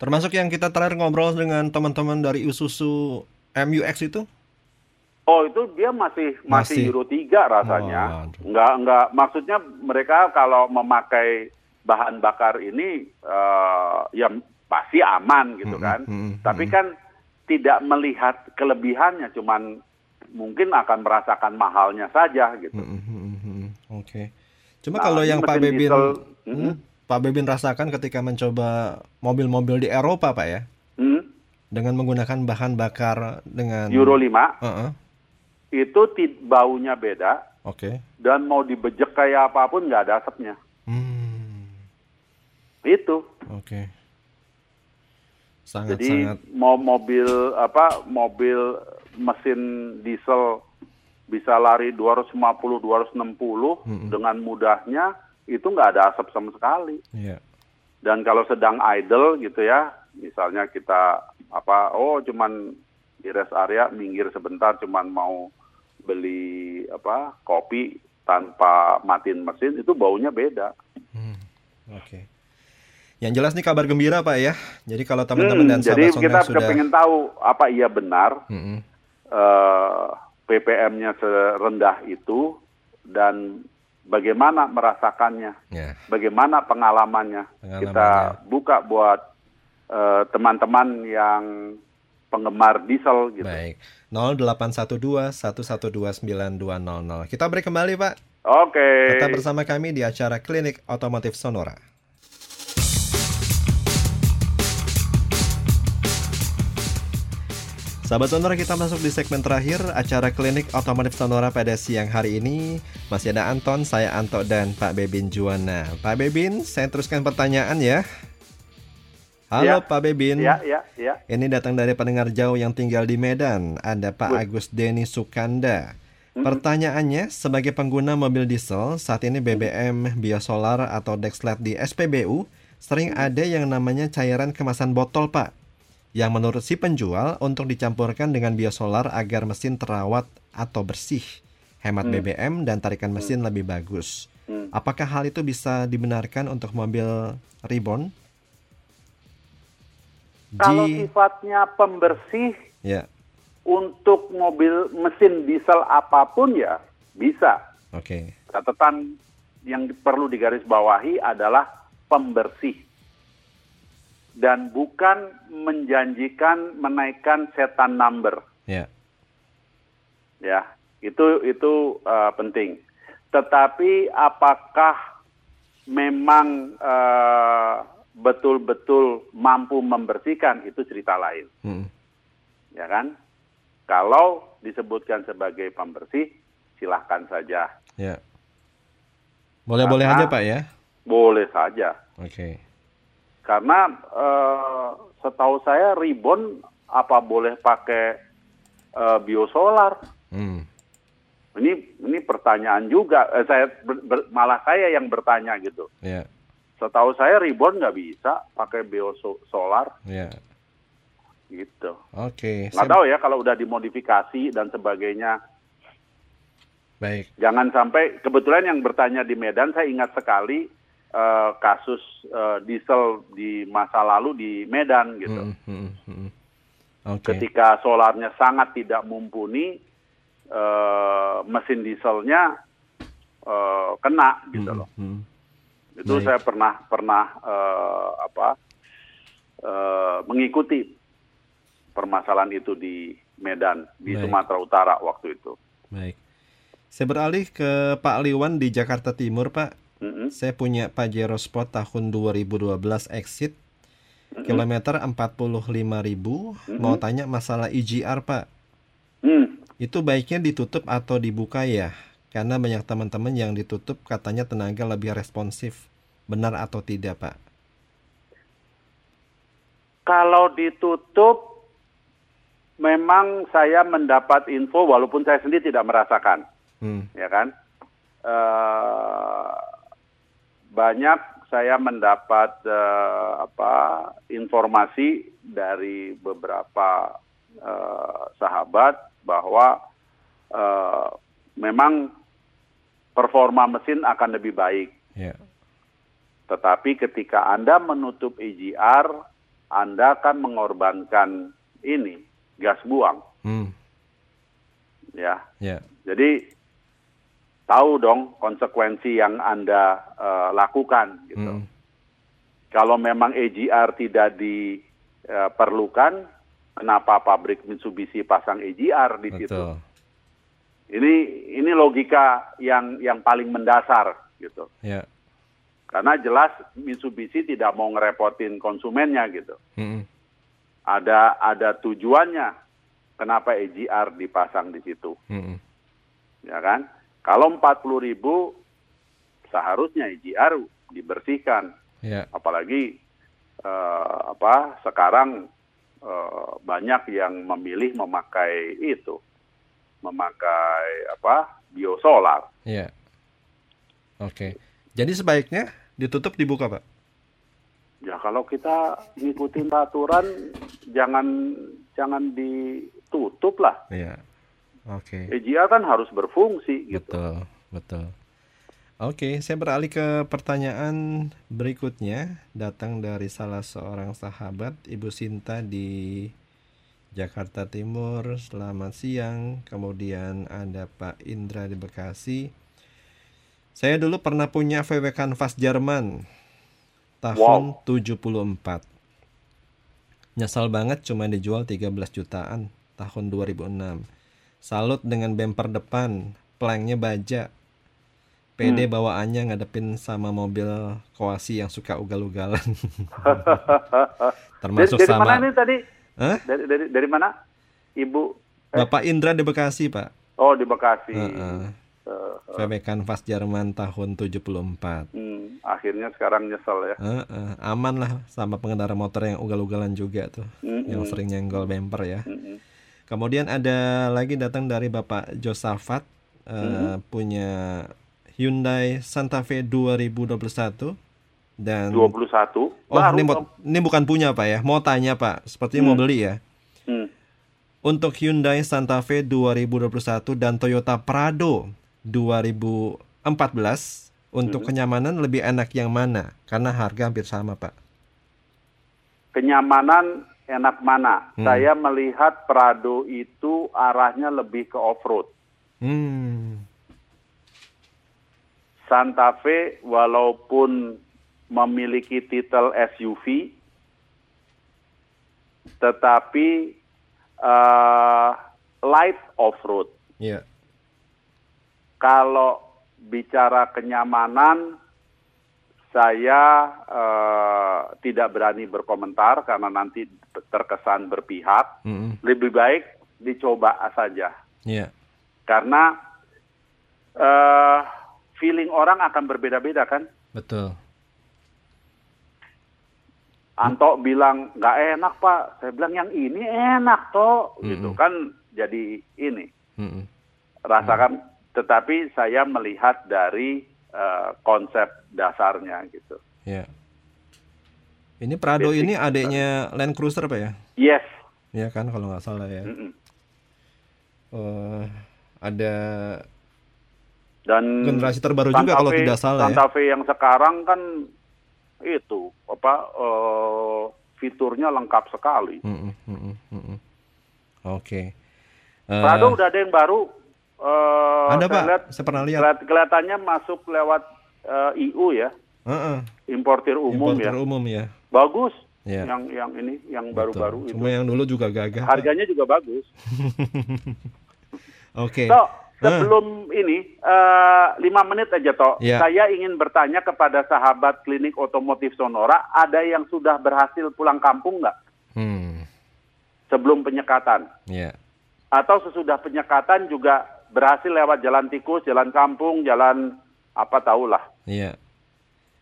Termasuk yang kita terakhir ngobrol dengan teman-teman dari Isuzu MUX itu? Oh, itu dia masih Masih. masih Euro 3 rasanya. Oh. Enggak enggak maksudnya mereka kalau memakai bahan bakar ini eh, ya pasti aman gitu kan. mm-mm, Tapi mm-mm. kan tidak melihat kelebihannya cuman mungkin akan merasakan mahalnya saja gitu. Mm-mm, mm-mm. Oke. Cuma Nah, kalau yang Pak Bebin, diesel, Hmm, mm-mm. Pak Bebin rasakan ketika mencoba mobil-mobil di Eropa, Pak ya, Hmm? dengan menggunakan bahan bakar dengan Euro 5 Heeh, itu baunya beda Oke. dan mau dibejek kayak apa pun nggak ada asapnya. Hmm, Itu. Oke. Jadi Sangat-sangat. mau mobil apa mobil mesin diesel bisa lari 250 260 Mm-mm. dengan mudahnya itu nggak ada asap sama sekali. Iya. Dan kalau sedang idle gitu ya, misalnya kita apa oh cuman di rest area minggir sebentar cuman mau beli apa kopi tanpa matiin mesin itu baunya beda. Hmm, Oke. Yang jelas nih kabar gembira Pak ya. Jadi kalau teman-teman Hmm, dan jadi sahabat kita Songan sudah kepengen tahu apa iya benar Mm-mm. eh, PPM-nya serendah itu dan bagaimana merasakannya, Ya. bagaimana pengalamannya. Pengalamannya. Kita buka buat eh, teman-teman yang penggemar diesel gitu. Baik. 0812 1129200. Kita break kembali Pak. Oke. Tetap bersama kami di acara Klinik Otomotif Sonora. Sahabat Sonora kita masuk di segmen terakhir acara Klinik Otomotif Sonora pada siang hari ini Masih ada Anton, saya Anto dan Pak Bebin Juwana Pak Bebin, saya teruskan pertanyaan ya Halo Ya. Pak Bebin Ya, ya, ya. ini datang dari pendengar jauh yang tinggal di Medan. Ada Pak Agus Deni Sukanda. Pertanyaannya, sebagai pengguna mobil diesel, saat ini BBM, biosolar, atau Dexlet di SPBU, sering ada yang namanya cairan kemasan botol, Pak. Yang menurut si penjual untuk dicampurkan dengan biosolar agar mesin terawat atau bersih, hemat BBM dan tarikan mesin lebih bagus. Hmm. Apakah hal itu bisa dibenarkan untuk mobil reborn? Kalau sifatnya pembersih ya, untuk mobil mesin diesel apa pun ya bisa. oke. Catatan yang perlu digarisbawahi adalah pembersih dan bukan menjanjikan menaikkan setan number Ya. ya itu itu eh, penting tetapi apakah memang eh, betul-betul mampu membersihkan itu cerita lain Mm. ya kan kalau disebutkan sebagai pembersih silahkan saja Ya. Boleh-boleh aja Pak ya. boleh saja Oke. karena eh, setahu saya Ribbon apa boleh pakai eh, biosolar Hmm. ini ini pertanyaan juga Eh, saya ber- ber- malah saya yang bertanya gitu Ya. Setahu saya Ribbon nggak bisa pakai biosolar Ya. gitu Oke. nggak Saya- tahu ya kalau udah dimodifikasi dan sebagainya Baik. jangan sampai kebetulan yang bertanya di Medan saya ingat sekali eh, kasus eh, diesel di masa lalu di Medan gitu Mm, mm, mm, mm. Oke. ketika solarnya sangat tidak mumpuni eh, mesin dieselnya eh, kena gitu Mm, loh mm. Itu Baik. saya pernah pernah eh, apa eh, mengikuti permasalahan itu di Medan, di Baik. Sumatera Utara waktu itu. Baik. Saya beralih ke Pak Liwan di Jakarta Timur, Pak. Mm-mm. Saya punya Pajero Sport tahun 2012 exit kilometer 45.000. Mau tanya masalah EGR, Pak. Hmm. Itu baiknya ditutup atau dibuka ya? Karena banyak teman-teman yang ditutup katanya tenaga lebih responsif. Benar atau tidak, Pak? Kalau ditutup, memang saya mendapat info walaupun saya sendiri tidak merasakan. Hmm. ya kan? Eh, banyak saya mendapat eh, apa informasi dari beberapa eh, sahabat bahwa eh, memang performa mesin akan lebih baik. Ya. Tetapi ketika Anda menutup EGR, Anda akan mengorbankan ini gas buang, Hmm. ya. Ya. Jadi tahu dong konsekuensi yang Anda eh, lakukan gitu. Hmm. Kalau memang AGR tidak diperlukan, kenapa pabrik Mitsubishi pasang AGR di situ? Ini ini logika yang yang paling mendasar gitu. Ya. Karena jelas Mitsubishi tidak mau ngerepotin konsumennya gitu. Hmm. Ada ada tujuannya kenapa AGR dipasang di situ. Hmm. ya kan? Kalau 40 ribu seharusnya IGR dibersihkan, Ya. apalagi eh, apa sekarang eh, banyak yang memilih memakai itu, memakai apa biosolar. Ya. Oke. Jadi sebaiknya ditutup dibuka, Pak? Ya kalau kita ngikutin aturan jangan jangan ditutup lah. Iya. Oke. IGR kan harus berfungsi gitu. Betul, betul. Oke, saya beralih ke pertanyaan berikutnya datang dari salah seorang sahabat Ibu Sinta di Jakarta Timur. Selamat siang. Kemudian ada Pak Indra di Bekasi. Saya dulu pernah punya VW Canvas Jerman tahun 74. Nyesal banget cuma dijual 13 jutaan tahun 2006. Salut dengan bumper depan, planknya baja. PD bawaannya ngadepin sama mobil koasi yang suka ugal-ugalan. Dari, Termasuk dari mana sama ini tadi? Hah? Dari dari dari mana? Ibu Bapak Indra di Bekasi, Pak. Oh di Bekasi. Heeh. Eh, VW Canvas Jerman tahun 74. hmm, akhirnya sekarang nyesel ya. Heeh, aman lah sama pengendara motor yang ugal-ugalan juga tuh, Mm-mm. yang sering nyenggol bumper ya. Mm-mm. Kemudian ada lagi datang dari Bapak Josafat eh, punya Hyundai Santa Fe 2021 dan 21 Oh, baru ini, mau- ini bukan punya Pak ya. Mau tanya Pak, sepertinya mau Hmm. beli ya. Hmm. Untuk Hyundai Santa Fe 2021 dan Toyota Prado 2014 untuk kenyamanan lebih enak yang mana? Karena harga hampir sama, Pak. Kenyamanan enak mana? Hmm. Saya melihat Prado itu arahnya lebih ke off-road. Hmm. Santa Fe walaupun memiliki titel SUV, tetapi eh, light off-road. Iya. Kalau bicara kenyamanan, saya eh, tidak berani berkomentar karena nanti terkesan berpihak. Mm-mm. Lebih baik dicoba saja, Iya. karena eh, feeling orang akan berbeda-beda kan. Betul. Anto bilang nggak enak pak, saya bilang yang ini enak toh, gitu Mm-mm. kan. Jadi ini Mm-mm. rasakan, tetapi saya melihat dari eh, konsep dasarnya gitu. Iya. Ini Prado Basic. ini adiknya Land Cruiser, Pak ya? Yes. Iya kan kalau nggak salah ya. Mm-mm. Eh, ada Dan generasi terbaru juga Santa kalau Fe- tidak salah ya. Santa Fe yang sekarang kan itu apa eh, fiturnya lengkap sekali. Mm-mm, mm-mm, mm-mm. Oke. Eh, Prado udah ada yang baru. eh, ada Pak, lihat saya pernah lihat. kelihat- kelihatannya masuk lewat eh, IU ya. Heeh. importir umum Importer ya. umum ya. Bagus. Ya. Yang yang ini yang baru-baru itu. Cuma yang dulu juga gagah. Harganya juga bagus. Oke. Toh, sebelum ini eh, lima menit aja toh. Ya. Saya ingin bertanya kepada sahabat klinik otomotif Sonora, ada yang sudah berhasil pulang kampung nggak Hmm. sebelum penyekatan? Ya. Atau sesudah penyekatan juga berhasil lewat jalan tikus, jalan kampung, jalan apa tahulah. Iya,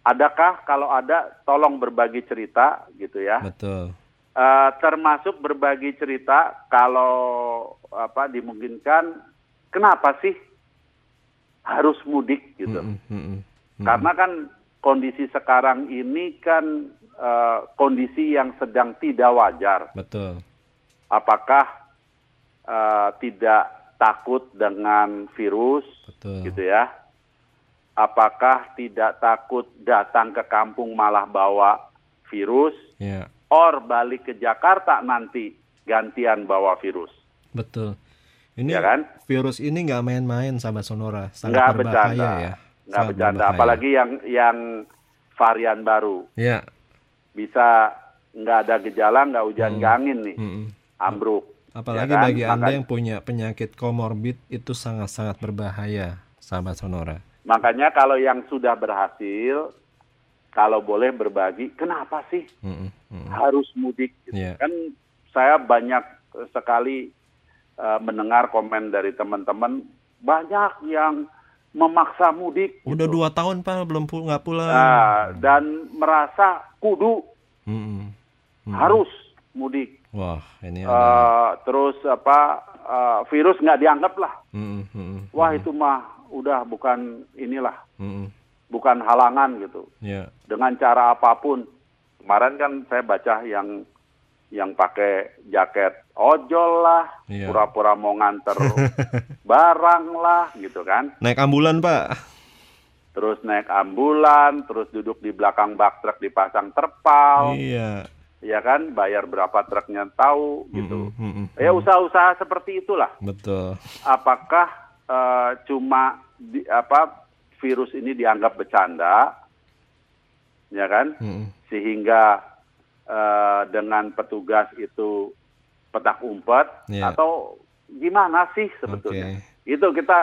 Adakah kalau ada, tolong berbagi cerita gitu ya. betul. Eh, termasuk berbagi cerita kalau apa dimungkinkan, kenapa sih harus mudik gitu? Mm-mm, mm-mm, mm-mm. Karena kan kondisi sekarang ini kan eh, kondisi yang sedang tidak wajar. Betul. Apakah eh, tidak takut dengan virus, Betul. gitu ya? Apakah tidak takut datang ke kampung malah bawa virus, Ya, or balik ke Jakarta nanti gantian bawa virus? betul. Ini Ya kan? virus ini nggak main-main sahabat Sonora, sangat Nggak berbahaya bercanda, ya. nggak bercanda. berbahaya. Apalagi yang yang varian baru, Ya. bisa nggak ada gejala, nggak hujan, Hmm. angin nih, mm-mm. ambruk. Apalagi Ya kan? bagi Anda Maka- yang punya penyakit komorbid itu sangat-sangat berbahaya, sahabat Sonora. Makanya kalau yang sudah berhasil, kalau boleh berbagi, kenapa sih Mm-mm, mm-mm. harus mudik? gitu. Kan saya banyak sekali eh, mendengar komen dari teman-teman, banyak yang memaksa mudik. Udah gitu. dua tahun pak belum pul nggak pulang. Nah, dan merasa kudu Mm-mm. Mm-mm. harus mudik. Wah ini ada. Eh, terus apa eh, virus nggak dianggap lah. Mm-mm, mm-mm, Wah itu mah udah bukan inilah, mm-mm. bukan halangan gitu. Ya. dengan cara apa pun. Kemarin kan saya baca yang yang pakai jaket ojol lah, Iya. pura-pura mau nganter barang lah gitu kan. Naik ambulan pak. Terus naik ambulan, terus duduk di belakang bak truk dipasang terpal, Iya. ya kan, bayar berapa truknya tahu gitu. Mm-mm, mm-mm. Ya usaha-usaha seperti itulah. Betul. Apakah eh, cuma di, apa virus ini dianggap bercanda, ya kan? Mm-mm. sehingga eh, dengan petugas itu petak umpet Iya. atau gimana sih sebetulnya? Oke. Itu kita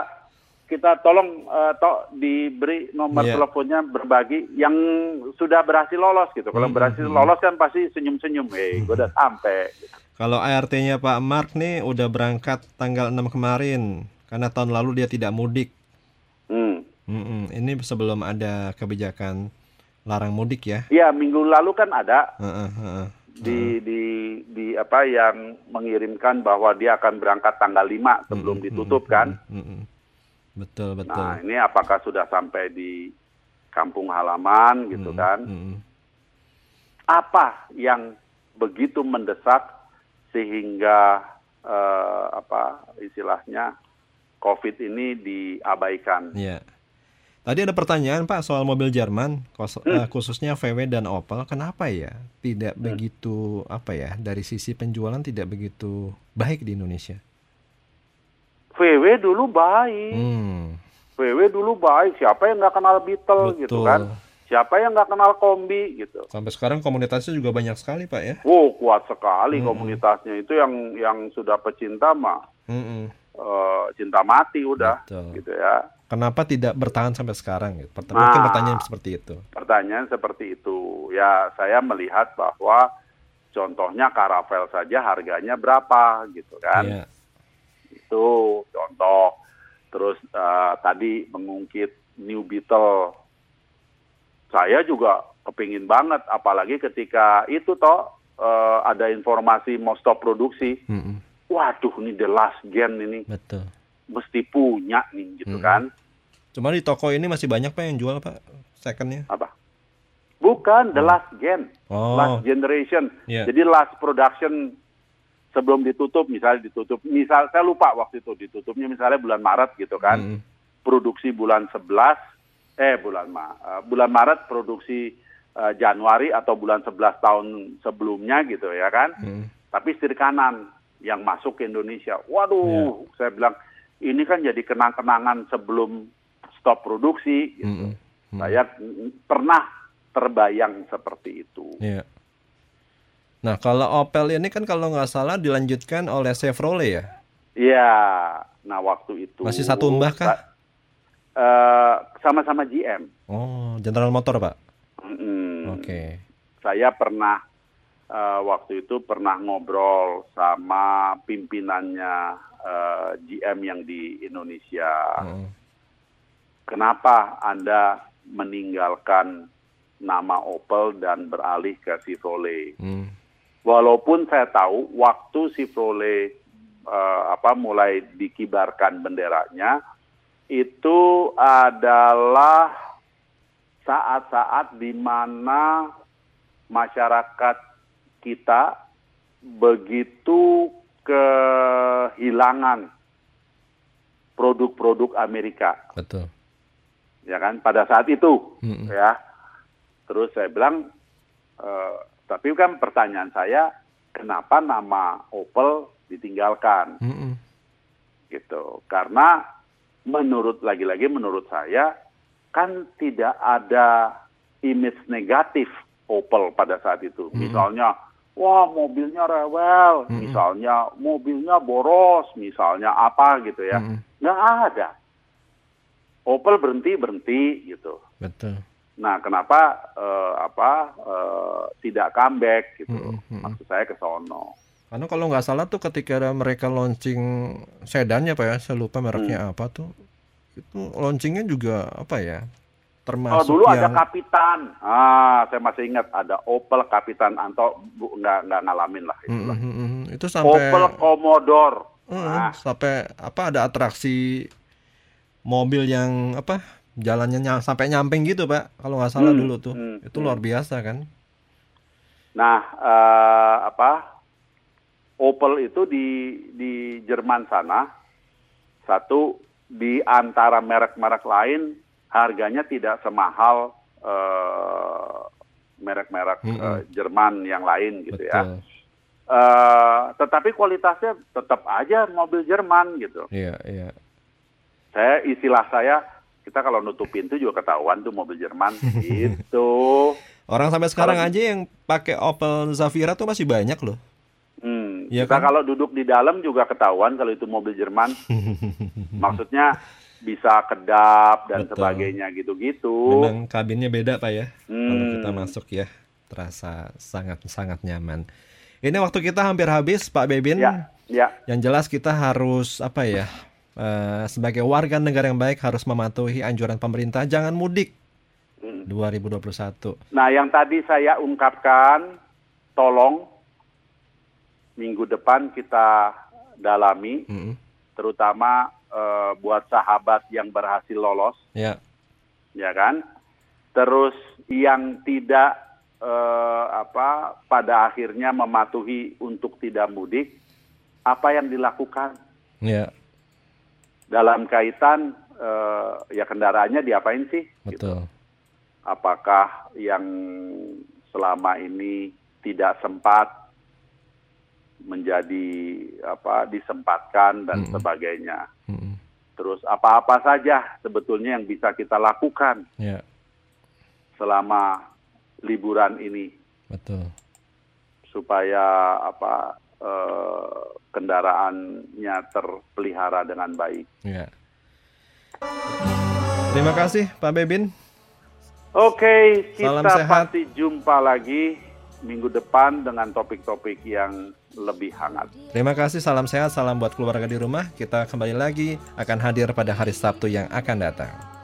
kita tolong eh, to, diberi nomor Iya. teleponnya berbagi yang sudah berhasil lolos gitu. Kalau Hmm, berhasil lolos kan pasti senyum-senyum, eh gue udah sampai. gitu. Kalau ART-nya Pak Mark nih udah berangkat tanggal 6 kemarin karena tahun lalu dia tidak mudik. Hmm. Mm-mm. Ini sebelum ada kebijakan larang mudik ya. Iya minggu lalu kan ada Heeh, heeh. di di di apa yang mengirimkan bahwa dia akan berangkat tanggal 5 sebelum Mm-mm, ditutup kan. mm-mm. Betul betul. Nah, ini apakah sudah sampai di kampung halaman gitu Mm-mm, kan? mm-mm. Apa yang begitu mendesak sehingga eh, apa istilahnya COVID ini diabaikan? Iya. Tadi ada pertanyaan Pak soal mobil Jerman, Hmm. eh, khususnya VW dan Opel. Kenapa ya tidak begitu apa ya dari sisi penjualan tidak begitu baik di Indonesia? VW dulu baik, Hmm, VW dulu baik. Siapa yang nggak kenal Beetle gitu kan? Siapa yang nggak kenal Kombi gitu? Sampai sekarang komunitasnya juga banyak sekali Pak ya. Wow, kuat sekali Mm-mm. komunitasnya itu yang yang sudah pecinta mah Mm-mm. eh, cinta mati udah Betul. gitu ya. Kenapa tidak bertahan sampai sekarang? Gitu? Pert- Nah. Mungkin pertanyaan seperti itu. pertanyaan seperti itu. Ya, saya melihat bahwa contohnya Karavel saja harganya berapa gitu kan. Iya. Itu contoh. Terus eh, tadi mengungkit New Beetle. Saya juga kepingin banget apalagi ketika itu toh eh, ada informasi mau stop produksi. Mm-mm. Waduh, ini the last gen ini Betul. Mesti punya nih gitu Mm. kan. Cuma di toko ini masih banyak Pak yang jual Pak secondnya. Apa? Bukan the last gen. Oh, last generation. Iya. Jadi last production sebelum ditutup, misalnya ditutup, misal saya lupa waktu itu ditutupnya misalnya bulan Maret gitu kan, Mm-mm. produksi bulan 11, eh bulan Ma, eh, bulan Maret produksi eh, Januari atau bulan 11 tahun sebelumnya gitu ya kan, Mm-mm. tapi setir kanan yang masuk ke Indonesia, waduh, Iya. saya bilang ini kan jadi kenang-kenangan sebelum stop produksi. Gitu. Mm-mm. Saya mm, pernah terbayang seperti itu. Iya. Nah, kalau Opel ini kan kalau nggak salah dilanjutkan oleh Chevrolet ya? Iya. Nah, waktu itu Masih satu mbah kah? eh, sama-sama GM. Oh, General Motor, Pak. Mm-mm. Oke. Saya pernah waktu itu pernah ngobrol sama pimpinannya eh, GM yang di Indonesia. Mm. Kenapa Anda meninggalkan nama Opel dan beralih ke Chevrolet? Mm. Walaupun saya tahu waktu Chevrolet eh, apa mulai dikibarkan benderanya itu adalah saat-saat di mana masyarakat kita begitu kehilangan produk-produk Amerika. Betul. ya kan? Pada saat itu Mm-mm. ya. Terus saya bilang eh, tapi kan pertanyaan saya kenapa nama Opel ditinggalkan? Mm-mm. gitu. Karena menurut lagi-lagi menurut saya kan tidak ada image negatif Opel pada saat itu. Misalnya wah mobilnya rewel Mm-mm. misalnya mobilnya boros misalnya apa gitu ya Mm-mm. nggak ada Opel berhenti berhenti gitu Betul. Nah, kenapa eh, apa eh, tidak comeback gitu? Mm-mm. Maksud saya ke sono. Karena kalau nggak salah tuh ketika mereka launching sedannya Pak ya, saya lupa mereknya Hmm. apa tuh. Itu launchingnya juga apa ya? Oh, Termasuk dulu ada yang Kapitan. Ah, saya masih ingat ada Opel Kapitan Anto bu, nggak nggak ngalamin lah itu. Mm, mm, mm, itu sampai Opel Commodore. Mm, Nah, sampai apa ada atraksi mobil yang apa jalannya ny- sampai nyamping gitu Pak kalau nggak salah Hmm, dulu tuh hmm, itu luar biasa kan nah eh, apa? Opel itu di di Jerman sana satu di antara merek-merek lain harganya tidak semahal eh, merek-merek Mm-mm. eh, Jerman yang lain gitu ya. betul Eh, tetapi kualitasnya tetap aja mobil Jerman gitu. iya iya Saya istilah saya kita kalau nutup pintu juga ketahuan tuh mobil Jerman itu. orang sampai sekarang Kalau- aja yang pakai Opel Zafira tuh masih banyak loh Hmm, Iya kita kan? kalau duduk di dalam juga ketahuan kalau itu mobil Jerman. Maksudnya bisa kedap dan Betul. sebagainya gitu-gitu. memang kabinnya beda Pak ya kalau Hmm. kita masuk ya terasa sangat sangat nyaman ini waktu kita hampir habis Pak Bebin Ya, ya. Yang jelas kita harus apa ya? eh, sebagai warga negara yang baik harus mematuhi anjuran pemerintah jangan mudik Hmm. 2021. Nah, yang tadi saya ungkapkan, tolong minggu depan kita dalami, Mm-mm. terutama eh, buat sahabat yang berhasil lolos, Ya, ya kan? Terus yang tidak eh, apa pada akhirnya mematuhi untuk tidak mudik, apa yang dilakukan ya, dalam kaitan eh, ya kendaraannya diapain sih? Gitu. betul. apakah yang selama ini tidak sempat menjadi apa disempatkan dan Mm-mm. sebagainya. Mm-mm. Terus apa-apa saja sebetulnya yang bisa kita lakukan Ya, selama liburan ini betul. supaya apa eh, kendaraannya terpelihara dengan baik. Ya. Terima kasih Pak Bebin. Oke, Salam kita sehat. pasti jumpa lagi minggu depan dengan topik-topik yang lebih hangat. Terima kasih, salam sehat, salam buat keluarga di rumah. Kita kembali lagi akan hadir pada hari Sabtu yang akan datang.